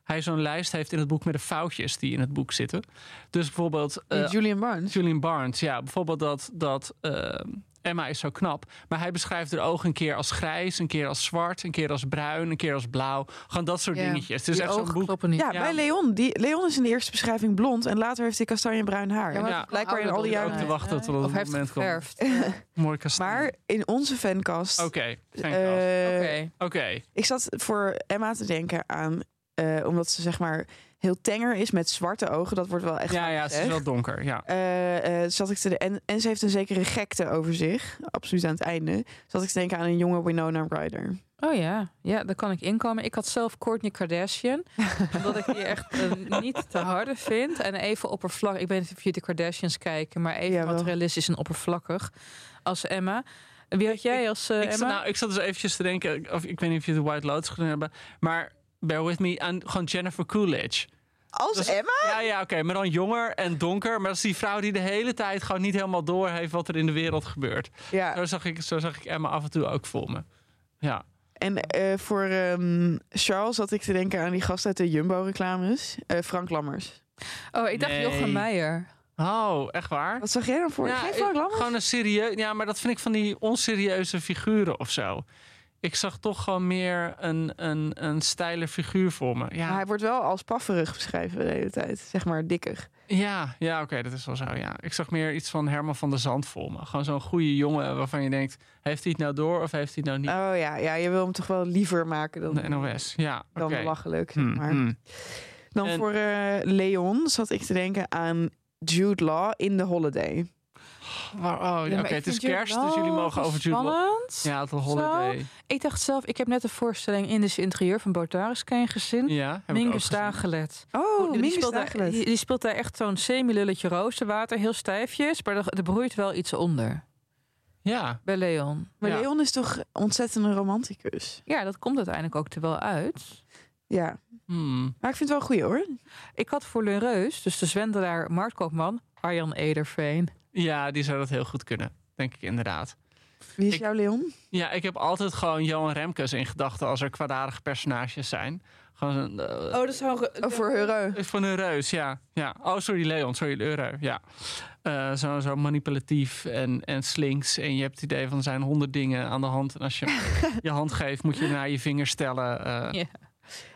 Speaker 6: hij zo'n lijst heeft in het boek met de foutjes die in het boek zitten. Dus bijvoorbeeld eh,
Speaker 5: Julian Barnes.
Speaker 6: Julian Barnes, ja, bijvoorbeeld dat, dat eh, Emma is zo knap. Maar hij beschrijft haar ogen een keer als grijs, een keer als zwart, een keer als bruin, een keer als blauw. Gewoon dat soort
Speaker 7: Ja.
Speaker 6: dingetjes. Het is
Speaker 7: Die
Speaker 6: echt zo'n boek.
Speaker 7: niet.
Speaker 5: Ja,
Speaker 6: Ja.
Speaker 5: bij Leon. Die, Leon is in de eerste beschrijving blond en later heeft hij kastanjebruin haar.
Speaker 7: Ja, maar
Speaker 6: Ja.
Speaker 5: blijkbaar in al die jaren.
Speaker 6: te wachten tot
Speaker 7: Of
Speaker 6: het moment komt. Mooi kasteel.
Speaker 5: Maar in onze fancast.
Speaker 6: Oké, God.
Speaker 7: Oké.
Speaker 6: Oké.
Speaker 5: Ik zat voor Emma te denken aan, eh, omdat ze zeg maar heel tenger is met zwarte ogen. Dat wordt wel echt.
Speaker 6: Ja, ja, het is wel donker. Ja.
Speaker 5: Eh, eh, zat ik te de en, en ze heeft een zekere gekte over zich, absoluut aan het einde. Zat ik te denken aan een jonge Winona Ryder.
Speaker 7: Oh ja. ja, daar kan ik inkomen. Ik had zelf Kourtney Kardashian. omdat ik die echt niet te harde vind. En even oppervlakkig. Ik weet niet of jullie de Kardashians kijken. Maar even
Speaker 5: Ja,
Speaker 7: materialistisch en oppervlakkig. Als Emma. Wie had jij als
Speaker 6: Ik, zat,
Speaker 7: Emma?
Speaker 6: nou, ik zat dus eventjes te denken, of ik weet niet of je de White Lotus gedaan hebben, maar bear with me, aan gewoon Jennifer Coolidge.
Speaker 5: Als
Speaker 6: Dus-
Speaker 5: Emma?
Speaker 6: Ja, ja, oké, maar dan jonger en donker. Maar dat is die vrouw die de hele tijd gewoon niet helemaal door heeft wat er in de wereld gebeurt.
Speaker 5: Ja.
Speaker 6: Zo zag ik, zo zag ik Emma af en toe ook voor me. Ja.
Speaker 5: En eh, voor ehm, Charles zat ik te denken aan die gast uit de Jumbo-reclames, eh, Frank Lammers.
Speaker 7: Oh, ik dacht
Speaker 6: Nee.
Speaker 7: Jochem Meijer.
Speaker 6: Oh, echt waar?
Speaker 5: Wat zag jij dan voor?
Speaker 6: Ja,
Speaker 5: Geen Frank Lammers?
Speaker 6: gewoon een serieus. Ja, maar dat vind ik van die onserieuze figuren of zo. Ik zag toch gewoon meer een, een, een steile figuur voor me.
Speaker 5: Maar
Speaker 6: Ja,
Speaker 5: hij wordt wel als pafferig beschreven de hele tijd. Zeg maar dikker.
Speaker 6: ja, ja oké, dat is wel zo. Ja. Ik zag meer iets van Herman van der Zand voor me. Gewoon zo'n goede jongen waarvan je denkt: heeft hij het nou door of heeft hij het nou niet?
Speaker 5: Oh ja, ja, je wil hem toch wel liever maken dan,
Speaker 6: de NOS. Ja,
Speaker 5: dan belachelijk. Zeg
Speaker 6: Hmm,
Speaker 5: maar.
Speaker 6: hmm.
Speaker 5: Dan
Speaker 6: En-
Speaker 5: voor eh, Leon zat ik te denken aan Jude Law in The Holiday.
Speaker 6: Waar, oh, ja, oké, het is kerst, dus jullie mogen over Jude Law.
Speaker 7: spannend.
Speaker 6: Ja, het holiday.
Speaker 7: Ik dacht zelf, ik heb net de voorstelling Indisch interieur van Botaris Kane gezien.
Speaker 6: Ja, heb
Speaker 7: Mingus. Dagelet.
Speaker 5: Oh,
Speaker 7: die,
Speaker 5: Mingus
Speaker 7: speelt daar,
Speaker 5: Dagelet.
Speaker 7: die, die speelt daar echt zo'n semi-lulletje roosterwater, heel stijfjes, maar er, er broeit wel iets onder.
Speaker 6: Ja,
Speaker 7: Bij Leon.
Speaker 5: Maar
Speaker 6: Ja.
Speaker 5: Leon is toch ontzettend een romanticus?
Speaker 7: Ja, dat komt uiteindelijk ook er wel uit.
Speaker 5: Ja.
Speaker 6: hmm.
Speaker 5: Maar ik vind het wel goed hoor.
Speaker 7: Ik had voor Reus, dus de zwendelaar marktkoopman, Arjan Ederveen.
Speaker 6: Ja, die zou dat heel goed kunnen, denk ik inderdaad.
Speaker 5: Wie is
Speaker 6: Ik-
Speaker 5: jouw Leon?
Speaker 6: Ja, ik heb altijd gewoon Johan Remkes in gedachten als er kwaadaardige personages zijn. Gewoon een, eh,
Speaker 7: dat is
Speaker 5: Oh, voor Heureux.
Speaker 6: Van een reus, ja. ja. Oh, sorry, Leon. Sorry, de euro. Ja. Eh, zo, zo manipulatief en, en slinks. En je hebt het idee van er zijn honderd dingen aan de hand. En als je je hand geeft, moet je naar je vinger stellen. eh.
Speaker 7: Ja.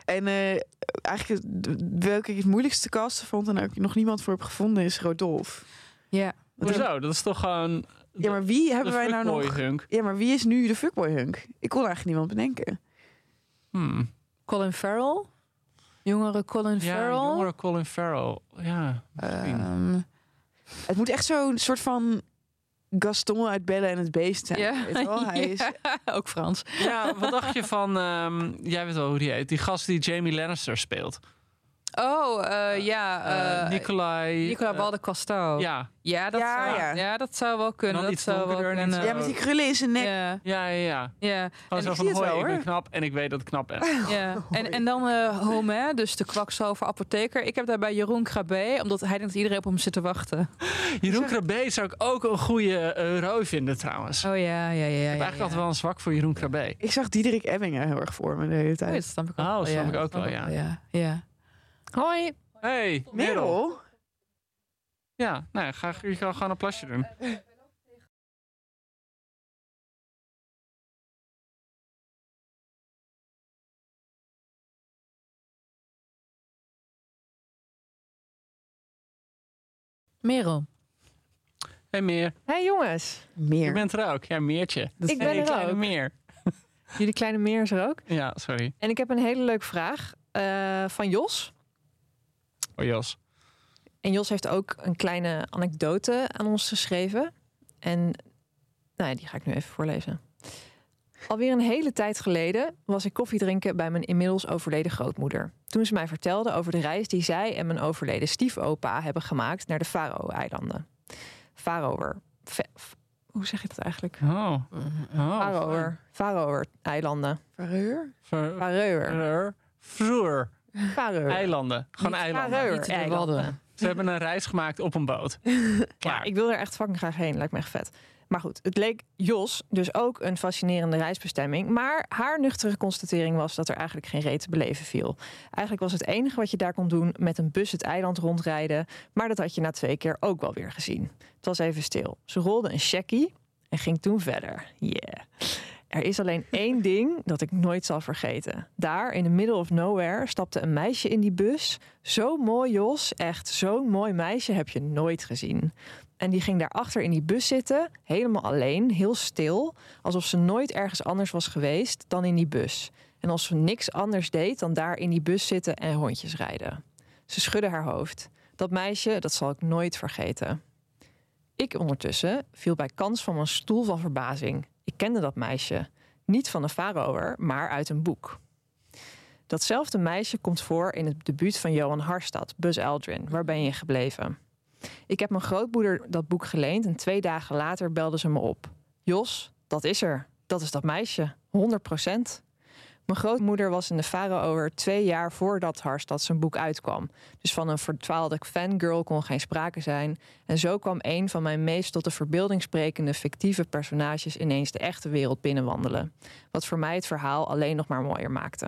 Speaker 5: En eh, eigenlijk welke ik het moeilijkste casten vond en ook nog niemand voor heb gevonden is Rodolf.
Speaker 7: Ja.
Speaker 6: Hoezo? Dat is toch gewoon
Speaker 5: Ja, maar wie hebben wij nou nog?
Speaker 6: hunk?
Speaker 5: Ja, maar wie is nu de fuckboy hunk? Ik kon eigenlijk niemand bedenken.
Speaker 6: Hmm.
Speaker 7: Colin Farrell. Jongere Colin
Speaker 6: Ja,
Speaker 7: Farrell.
Speaker 6: jongere Colin Farrell. Ja.
Speaker 5: Ehm, het moet echt zo'n soort van Gaston uit Bellen en het Beest zijn.
Speaker 7: Ja.
Speaker 5: Wel? Hij is,
Speaker 7: Ja, ook Frans.
Speaker 6: ja, wat dacht je van... ehm, jij weet wel hoe die heet. Die gast die Jamie Lannister speelt.
Speaker 7: Oh, eh, ja.
Speaker 6: Eh
Speaker 7: eh
Speaker 6: Nicolai...
Speaker 7: Nicola
Speaker 6: eh,
Speaker 7: Walde Casto.
Speaker 6: ja,
Speaker 7: Ja, dat,
Speaker 5: Ja,
Speaker 7: zou,
Speaker 5: ja.
Speaker 7: ja. dat zou wel kunnen.
Speaker 6: Dan
Speaker 7: Dat
Speaker 6: iets
Speaker 7: zou wel kunnen.
Speaker 5: ja, met die krullen in zijn nek.
Speaker 7: Ja,
Speaker 6: ja, ja, ja.
Speaker 7: ja.
Speaker 6: Gewoon
Speaker 5: En
Speaker 6: zo
Speaker 5: ik
Speaker 6: van,
Speaker 5: zie het
Speaker 6: hoi,
Speaker 5: wel,
Speaker 6: ik ben knap en ik weet dat ik knap ben.
Speaker 7: ja. En, en dan eh Home, dus de kwakzalver apotheker. Ik heb daarbij Jeroen Krabbe, omdat hij denkt dat iedereen op hem zit te wachten.
Speaker 6: Jeroen Krabbe zou ik ook een goede uh, rooi vinden trouwens.
Speaker 7: Oh ja, ja, ja. ja,
Speaker 6: ik heb
Speaker 7: ja,
Speaker 6: eigenlijk
Speaker 7: ja.
Speaker 6: altijd wel een zwak voor Jeroen Krabbe.
Speaker 5: Ik zag Diederik Ebbingen heel erg voor me de hele
Speaker 7: Oh,
Speaker 5: tijd.
Speaker 7: dat snap ik ook
Speaker 6: Oh,
Speaker 7: wel.
Speaker 6: snap
Speaker 7: ja.
Speaker 6: ik ook wel, ja.
Speaker 7: ja.
Speaker 8: Hoi.
Speaker 6: Hey, Merel.
Speaker 5: Merel?
Speaker 6: Ja, nou, ja, ga, je kan gewoon een plasje doen.
Speaker 7: Merel.
Speaker 6: Hey, Meer.
Speaker 8: Hey jongens.
Speaker 5: Meer.
Speaker 6: Je bent er ook. Ja, Meertje.
Speaker 8: Ik ben
Speaker 6: hey,
Speaker 8: er
Speaker 6: kleine
Speaker 8: ook.
Speaker 6: Meer.
Speaker 8: Jullie kleine meer is er ook.
Speaker 6: Ja, sorry.
Speaker 8: En ik heb een hele leuke vraag eh, van Jos.
Speaker 6: Oh, Jos.
Speaker 8: En Jos heeft ook een kleine anekdote aan ons geschreven. En nou ja, die ga ik nu even voorlezen. Alweer een hele tijd geleden was ik koffie drinken bij mijn inmiddels overleden grootmoeder. Toen ze mij vertelde over de reis die zij en mijn overleden stiefopa hebben gemaakt naar de Faroe-eilanden. Faroer. Hoe zeg je dat eigenlijk?
Speaker 6: Oh. oh
Speaker 8: Faroer. Faroe-eilanden.
Speaker 5: Vareur?
Speaker 6: Ver-
Speaker 8: Faroe.
Speaker 6: ver- Vroer.
Speaker 8: Faroe.
Speaker 6: Eilanden. Gewoon
Speaker 8: Niet
Speaker 6: eilanden.
Speaker 8: Faroe
Speaker 7: Niet de
Speaker 8: eilanden.
Speaker 7: Wadden.
Speaker 6: Ze hebben een reis gemaakt op een boot.
Speaker 8: Ja, ik wil er echt fucking graag heen. Lijkt me echt vet. Maar goed, het leek Jos dus ook een fascinerende reisbestemming. Maar haar nuchtere constatering was dat er eigenlijk geen reet te beleven viel. Eigenlijk was het enige wat je daar kon doen met een bus het eiland rondrijden. Maar dat had je na twee keer ook wel weer gezien. Het was even stil. Ze rolde een checkie en ging toen verder. Yeah. Er is alleen één ding dat ik nooit zal vergeten. Daar, in the middle of nowhere, stapte een meisje in die bus. Zo mooi, Jos. Echt zo'n mooi meisje heb je nooit gezien. En die ging daarachter in die bus zitten, helemaal alleen, heel stil. Alsof ze nooit ergens anders was geweest dan in die bus. En als ze niks anders deed dan daar in die bus zitten en rondjes rijden. Ze schudde haar hoofd. Dat meisje, dat zal ik nooit vergeten. Ik ondertussen viel bij kans van mijn stoel van verbazing. Ik kende dat meisje. Niet van een faroer, maar uit een boek. Datzelfde meisje komt voor in het debuut van Johan Harstad, Buzz Aldrin. Waar ben je gebleven? Ik heb mijn grootmoeder dat boek geleend en twee dagen later belde ze me op. Jos, dat is er. Dat is dat meisje. 100 procent. Mijn grootmoeder was in de Faroe twee jaar voordat Harstad zijn boek uitkwam. Dus van een verdwaalde fangirl kon geen sprake zijn. En zo kwam een van mijn meest tot de verbeelding sprekende fictieve personages ineens de echte wereld binnenwandelen. Wat voor mij het verhaal alleen nog maar mooier maakte.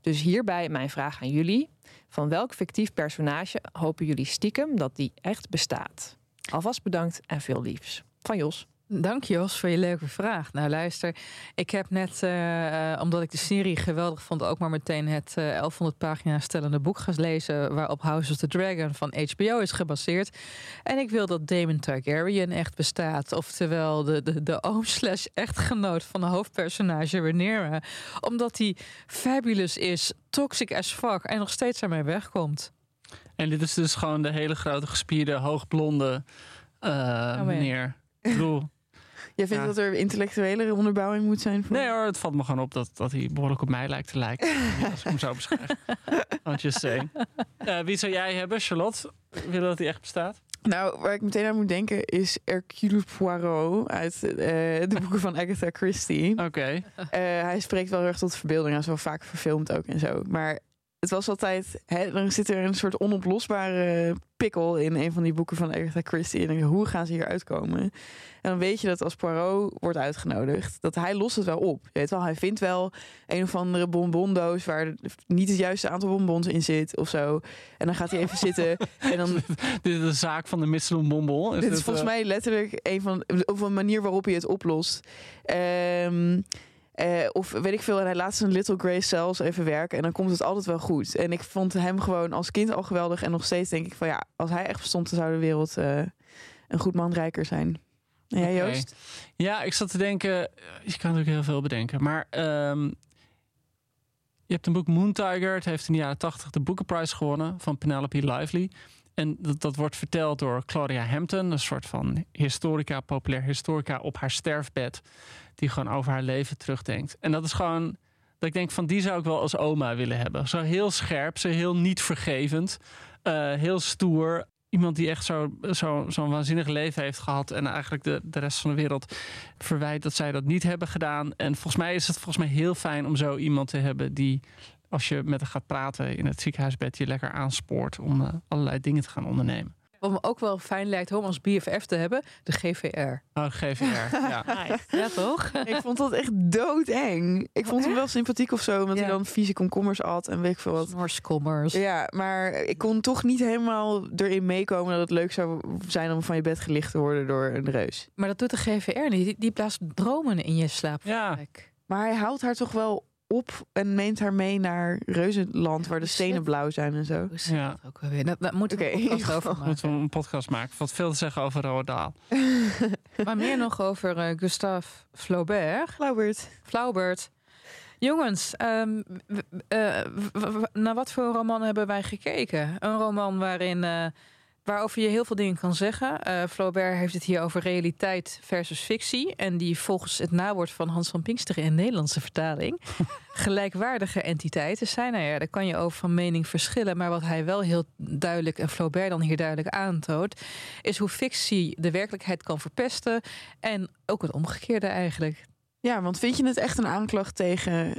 Speaker 8: Dus hierbij mijn vraag aan jullie. Van welk fictief personage hopen jullie stiekem dat die echt bestaat? Alvast bedankt en veel liefs. Van Jos.
Speaker 7: Dank Jos voor je leuke vraag. Nou luister, ik heb net, eh, eh, omdat ik de serie geweldig vond, ook maar meteen het eh, 1100 pagina stellende boek gelezen waarop House of the Dragon van HBO is gebaseerd. En ik wil dat Damon Targaryen echt bestaat. Oftewel de, de, de oom slash echtgenoot van de hoofdpersonage Rhaenyra. Omdat hij fabulous is, toxic as fuck en nog steeds aan mij wegkomt.
Speaker 6: En dit is dus gewoon de hele grote gespierde, hoogblonde eh,
Speaker 7: ja.
Speaker 6: meneer. Ik bedoel,
Speaker 5: Jij vindt
Speaker 6: Ja.
Speaker 5: dat er intellectuele onderbouwing moet zijn voor...
Speaker 6: nee hoor, het valt me gewoon op dat, dat hij behoorlijk op mij lijkt te lijken. Als ik hem zo beschrijf. Want just saying. Eh, wie zou jij hebben, Charlotte? Willen dat hij echt bestaat?
Speaker 5: Nou, waar ik meteen aan moet denken is Hercule Poirot uit eh, de boeken van Agatha Christie.
Speaker 6: Oké.
Speaker 5: Eh, hij spreekt wel heel erg tot verbeelding. Hij is wel vaak verfilmd ook en zo. Maar het was altijd... Hè, dan zit er een soort onoplosbare pikkel in een van die boeken van Agatha Christie. En denk hoe gaan ze hier uitkomen? En dan weet je dat als Poirot wordt uitgenodigd... dat hij lost het wel op. Je weet wel, hij vindt wel een of andere bonbondoos... waar niet het juiste aantal bonbons in zit of zo. En dan gaat hij even zitten en dan...
Speaker 6: Dit is de zaak van de Michelin Bombol.
Speaker 5: Dit is volgens mij letterlijk een van of een manier waarop je het oplost. Ehm, eh, of weet ik veel, en hij laat zijn Little Grace zelfs even werken en dan komt het altijd wel goed. En ik vond hem gewoon als kind al geweldig en nog steeds denk ik van ja, als hij echt bestond, dan zou de wereld eh, een goed man rijker zijn. En jij. Joost?
Speaker 6: Ja, ik zat te denken, je kan natuurlijk heel veel bedenken, maar ehm, je hebt een boek Moon Tiger. Het heeft in de jaren tachtig de Boekenprijs gewonnen van Penelope Lively. En dat, dat wordt verteld door Claudia Hampton, een soort van historica, populair historica op haar sterfbed, die gewoon over haar leven terugdenkt. En dat is gewoon, dat ik denk van die zou ik wel als oma willen hebben. Zo heel scherp, zo heel niet vergevend, eh, heel stoer. Iemand die echt zo'n zo, zo'n waanzinnig leven heeft gehad. En eigenlijk de, de rest van de wereld verwijt dat zij dat niet hebben gedaan. En volgens mij is het volgens mij heel fijn om zo iemand te hebben die, als je met haar gaat praten in het ziekenhuisbed, je lekker aanspoort om eh, allerlei dingen te gaan ondernemen.
Speaker 7: Wat me ook wel fijn lijkt om als BFF te hebben, de GVR.
Speaker 6: Oh, GVR. ja.
Speaker 7: Ja, toch?
Speaker 5: Ik vond dat echt doodeng. Ik vond hem wel sympathiek of zo, omdat
Speaker 7: Ja.
Speaker 5: hij dan vieze komkommers at en weet ik veel wat.
Speaker 7: Snorskommers.
Speaker 5: Ja, maar ik kon toch niet helemaal erin meekomen dat het leuk zou zijn om van je bed gelicht te worden door een reus.
Speaker 7: Maar dat doet de GVR niet. Die, die blaast dromen in je slaap.
Speaker 6: Ja.
Speaker 5: Maar hij haalt haar toch wel op en neemt haar mee naar Reuzenland, waar de stenen blauw zijn en zo.
Speaker 6: Ja.
Speaker 7: dat ook alweer? Dat, dat moeten we
Speaker 5: Oké.
Speaker 7: een podcast over maken.
Speaker 6: Moeten we een podcast maken. Wat veel te zeggen over Roald Dahl.
Speaker 7: Maar meer nog over eh, Gustave Flaubert.
Speaker 5: Flaubert.
Speaker 7: Flaubert. Jongens, ehm, eh, naar wat voor roman hebben wij gekeken? Een roman waarin, eh, waarover je heel veel dingen kan zeggen. Eh, Flaubert heeft het hier over realiteit versus fictie. En die volgens het nawoord van Hans van Pinksteren in Nederlandse vertaling... gelijkwaardige entiteiten zijn. Nou ja, daar kan je over van mening verschillen. Maar wat hij wel heel duidelijk, en Flaubert dan hier duidelijk aantoont... is hoe fictie de werkelijkheid kan verpesten. En ook het omgekeerde eigenlijk.
Speaker 5: Ja, want vind je het echt een aanklacht tegen...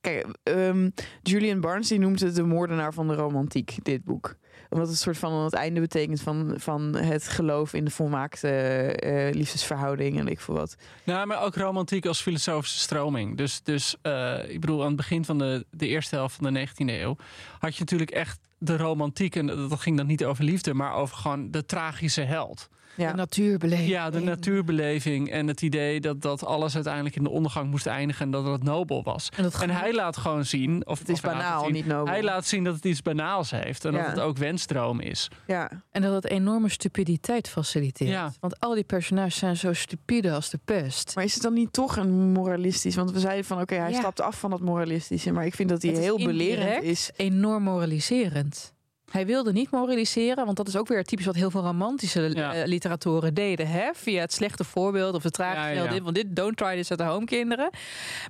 Speaker 5: Kijk, ehm, Julian Barnes die noemt het de moordenaar van de romantiek, dit boek. Omdat het soort van het einde betekent van, van het geloof in de volmaakte eh, liefdesverhouding en ik veel wat.
Speaker 6: Nou, maar ook romantiek als filosofische stroming. Dus, dus eh, ik bedoel, aan het begin van de, de eerste helft van de 19e eeuw had je natuurlijk echt de romantiek. En dat ging dan niet over liefde, maar over gewoon de tragische held.
Speaker 5: Ja.
Speaker 7: De natuurbeleving.
Speaker 6: Ja, de natuurbeleving en het idee dat, dat alles uiteindelijk in de ondergang moest eindigen en dat het nobel was.
Speaker 7: En, dat
Speaker 6: En hij laat gewoon zien, of
Speaker 5: Het is
Speaker 6: of
Speaker 5: banaal,
Speaker 6: zien,
Speaker 5: niet nobel.
Speaker 6: Hij laat zien dat het iets banaals heeft en
Speaker 5: Ja.
Speaker 6: dat het ook wensdroom is.
Speaker 5: Ja,
Speaker 7: En dat het enorme stupiditeit faciliteert.
Speaker 6: Ja.
Speaker 7: Want al die personages zijn zo stupide als de pest.
Speaker 5: maar is het dan niet toch een moralistisch? Want we zeiden van oké, hij
Speaker 7: Ja.
Speaker 5: stapt af van dat moralistische, maar ik vind dat hij heel belerend
Speaker 7: indirect
Speaker 5: is.
Speaker 7: Enorm moraliserend. Hij wilde niet moraliseren, want dat is ook weer typisch wat heel veel romantische
Speaker 6: Ja.
Speaker 7: eh, literatoren deden. Hè? Via het slechte voorbeeld of de tragische
Speaker 6: Ja, ja.
Speaker 7: heldin. Want dit, don't try this at home, kinderen.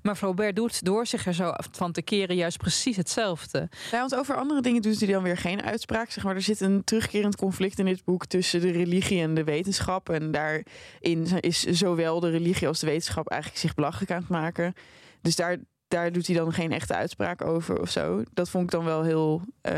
Speaker 7: Maar Flaubert doet door zich er zo van te keren juist precies hetzelfde.
Speaker 5: Ja, want over andere dingen doet hij dan weer geen uitspraak. Zeg maar, er zit een terugkerend conflict in dit boek tussen de religie en de wetenschap. En daarin is zowel de religie als de wetenschap eigenlijk zich belachelijk aan het maken. Dus daar, daar doet hij dan geen echte uitspraak over of zo. Dat vond ik dan wel heel eh,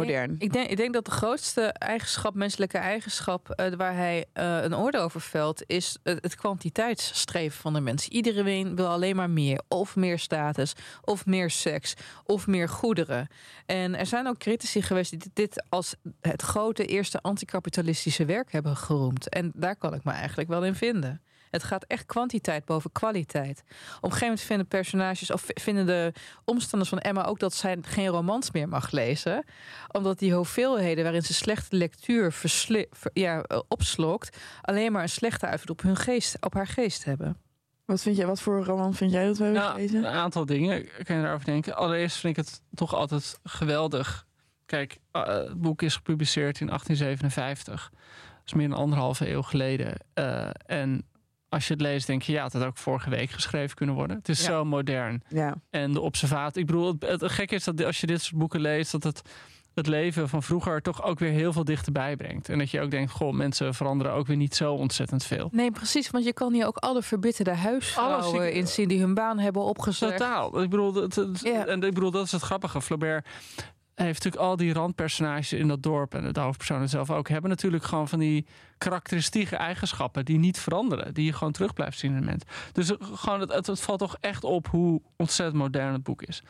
Speaker 7: Ik denk-
Speaker 5: modern.
Speaker 7: Ik denk, ik denk dat de grootste eigenschap, menselijke eigenschap, eh, waar hij eh, een oordeel over velt, is het, het kwantiteitsstreven van de mens. Iedereen wil alleen maar meer. Of meer status, of meer seks, of meer goederen. En er zijn ook critici geweest die dit- dit als het grote eerste anticapitalistische werk hebben geroemd. En daar kan ik me eigenlijk wel in vinden. Het gaat echt kwantiteit boven kwaliteit. Op een gegeven moment vinden personages, of vinden de omstanders van Emma ook dat zij geen romans meer mag lezen omdat die hoeveelheden waarin ze slechte lectuur versli- ver- ja, eh, opslokt, alleen maar een slechte invloed op hun geest, op haar geest hebben.
Speaker 5: Wat vind jij, wat voor roman vind jij dat we hebben
Speaker 6: Nou,
Speaker 5: gelezen?
Speaker 6: een aantal dingen kan je daarover denken. Allereerst vind ik het toch altijd geweldig. Kijk, eh, het boek is gepubliceerd in 1857. is meer dan anderhalve eeuw geleden. Eh, en als je het leest, denk je, ja, het had ook vorige week geschreven kunnen worden. Het is
Speaker 5: Ja.
Speaker 6: zo modern.
Speaker 5: Ja.
Speaker 6: En de observatie. Ik bedoel, het, het gekke is dat als je dit soort boeken leest, dat het het leven van vroeger toch ook weer heel veel dichterbij brengt. En dat je ook denkt, goh, mensen veranderen ook weer niet zo ontzettend veel.
Speaker 7: Nee, precies, want je kan hier ook alle verbitterde huisvrouwen
Speaker 6: Alles, ik-
Speaker 7: in zien die hun baan hebben opgezegd.
Speaker 6: Totaal. Ik bedoel, het, het-
Speaker 7: Ja.
Speaker 6: en ik bedoel, dat is het grappige. Flaubert heeft natuurlijk al die randpersonages in dat dorp en de hoofdpersonen zelf ook hebben natuurlijk gewoon van die karakteristieke eigenschappen die niet veranderen, die je gewoon terug blijft zien in een mens. Dus gewoon het, het, het valt toch echt op hoe ontzettend modern het boek is.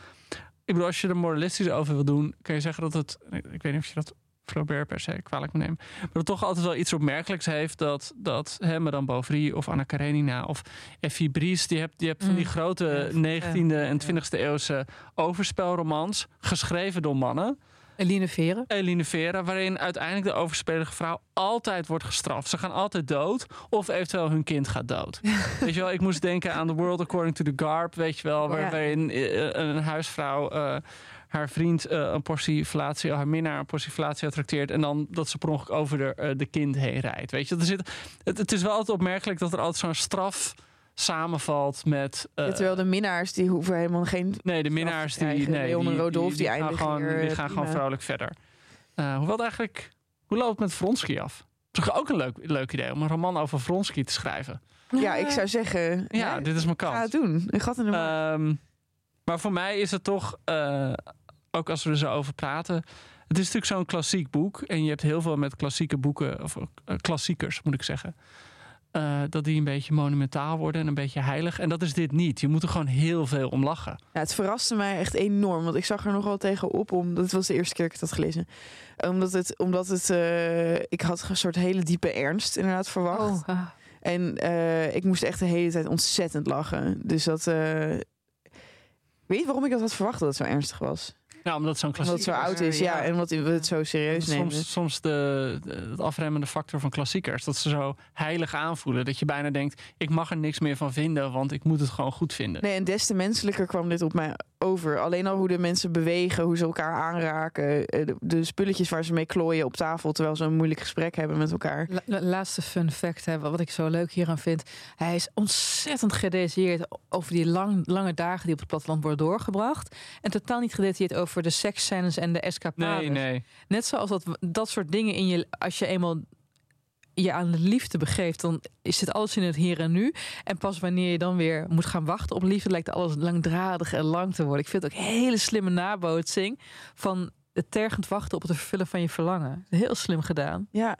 Speaker 6: Ik bedoel, als je er moralistisch over wil doen, kan je zeggen dat het, ik weet niet of je dat Flaubert per se kwalijk moet nemen, maar dat toch altijd wel iets opmerkelijks heeft dat, dat hè, Madame Bovary of Anna Karenina of Effie Bries, die hebt, die hebt van die
Speaker 7: Mm.
Speaker 6: grote 19e en 20e eeuwse overspelromans, geschreven door mannen.
Speaker 7: Eline Veren.
Speaker 6: Eline Vera, waarin uiteindelijk de overspelige vrouw altijd wordt gestraft. Ze gaan altijd dood, of eventueel hun kind gaat dood. weet je wel, ik moest denken aan The World According to the Garb, weet je wel, waar- waarin eh, een huisvrouw eh, haar vriend eh, een portie flatie, haar minnaar een portie flatie trakteert en dan dat ze per ongeluk over de, eh, de kind heen rijdt. Weet je, er zit, het, het is wel altijd opmerkelijk dat er altijd zo'n straf samenvalt met. eh,
Speaker 5: Terwijl de minnaars die hoeven helemaal geen.
Speaker 6: Nee, de minnaars die,
Speaker 5: krijgen.
Speaker 6: nee,
Speaker 5: Leon en
Speaker 6: die,
Speaker 5: Rodolphe, die
Speaker 6: gaan gewoon, die gaan gewoon vrolijk verder. Hoewel het eigenlijk, hoe loopt het met Vronsky af? Toch ook een leuk, leuk idee om een roman over Vronsky te schrijven.
Speaker 5: Ja, ik zou zeggen.
Speaker 6: Ja, dit is mijn
Speaker 5: ga
Speaker 6: kans.
Speaker 5: het doen. Een gat in de.
Speaker 6: Ehm, maar voor mij is het toch, ook als we er zo over praten. Het is natuurlijk zo'n klassiek boek. En je hebt heel veel met klassieke boeken, of eh, klassiekers moet ik zeggen. eh, dat die een beetje monumentaal worden en een beetje heilig. En dat is dit niet. Je moet er gewoon heel veel om lachen.
Speaker 5: Ja, het verraste mij echt enorm. Want ik zag er nogal tegen op. Om, dat was de eerste keer dat ik het had gelezen. Omdat het. Omdat het eh, ik had een soort hele diepe ernst inderdaad verwacht.
Speaker 7: Oh, ah.
Speaker 5: En eh, ik moest echt de hele tijd ontzettend lachen. Dus dat. eh, Weet je waarom ik dat had verwacht dat het zo ernstig was?
Speaker 6: Nou, omdat het zo'n
Speaker 5: Omdat
Speaker 6: klassieker
Speaker 5: het zo oud is, ja. En omdat we het zo serieus nemen.
Speaker 6: Soms, soms de, de, het afremmende factor van klassiekers. Dat ze zo heilig aanvoelen. Dat je bijna denkt, ik mag er niks meer van vinden, want ik moet het gewoon goed vinden.
Speaker 5: Nee, en des te menselijker kwam dit op mij over. Alleen al hoe de mensen bewegen, hoe ze elkaar aanraken. eh, De, de spulletjes waar ze mee klooien op tafel terwijl ze een moeilijk gesprek hebben met elkaar.
Speaker 7: La- la- laatste fun fact, hè, wat ik zo leuk hieraan vind. Hij is ontzettend gedetailleerd over die lang, lange dagen die op het platteland worden doorgebracht. En totaal niet gedetailleerd over de seksscènes en de escapades.
Speaker 6: Nee, nee.
Speaker 7: Net zoals dat, dat soort dingen in je, als je eenmaal je aan de liefde begeeft, dan is het alles in het hier en nu. En pas wanneer je dan weer moet gaan wachten op liefde, lijkt alles langdradig en lang te worden. Ik vind het ook een hele slimme nabootsing van het tergend wachten op het vervullen van je verlangen. Heel slim gedaan.
Speaker 5: Ja.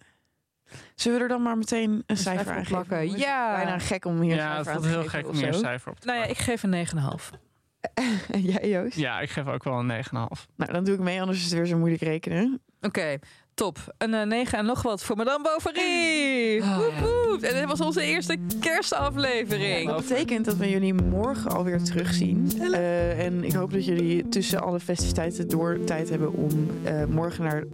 Speaker 5: Zullen we er dan maar meteen een, cijfer
Speaker 7: cijfer
Speaker 5: aan
Speaker 7: plakken.
Speaker 5: Het
Speaker 7: Ja.
Speaker 5: Bijna gek om hier een
Speaker 6: Ja, het
Speaker 5: cijfer aan te
Speaker 6: heel
Speaker 5: geven
Speaker 6: gek
Speaker 5: of
Speaker 6: om hier een cijfer op te
Speaker 7: Nou ja, ik geef een 9,5.
Speaker 5: En jij, Joost?
Speaker 6: Ja, ik geef ook wel een 9,5.
Speaker 5: Nou, dan doe ik mee, anders is het weer zo moeilijk rekenen.
Speaker 7: Oké, top. Een 9 en nog wat voor Madame Bovary.
Speaker 6: Oh,
Speaker 7: Woep. En dit was onze eerste kerstaflevering.
Speaker 5: Dat betekent dat we jullie morgen alweer terugzien. Eh, en ik hoop dat jullie tussen alle festiviteiten door tijd hebben om eh, morgen naar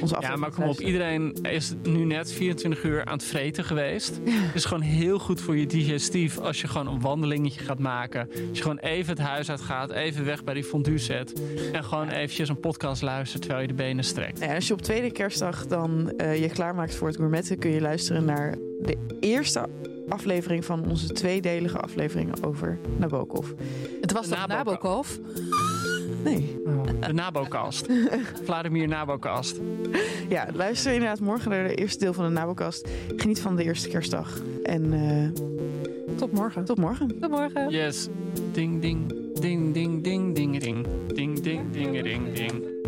Speaker 5: onze aflevering
Speaker 6: Ja, maar kom op. Iedereen is nu net 24 uur aan het vreten geweest. Het is gewoon heel goed voor je digestief als je gewoon een wandelingetje gaat maken. Als je gewoon even het huis uit gaat, even weg bij die fondue zet. En gewoon eventjes een podcast luistert terwijl je de benen strekt.
Speaker 5: Ja, als je op tweede kerstdag dan eh, je klaarmaakt voor het gourmetten... kun je luisteren naar de eerste aflevering van onze tweedelige aflevering over Nabokov.
Speaker 7: Het was
Speaker 6: De
Speaker 7: toch
Speaker 6: Nabokov.
Speaker 7: Nabokov?
Speaker 5: Nee.
Speaker 6: De Nabokast. Vladimir Nabokast.
Speaker 5: Ja, luister inderdaad morgen naar de eerste deel van de Nabokast. Geniet van de eerste kerstdag. En eh,
Speaker 7: Tot morgen.
Speaker 5: tot morgen.
Speaker 7: Tot morgen.
Speaker 6: Yes. Ding, ding, ding, ding, ding, ding, ding. Ding, ding, ding, ding, ding.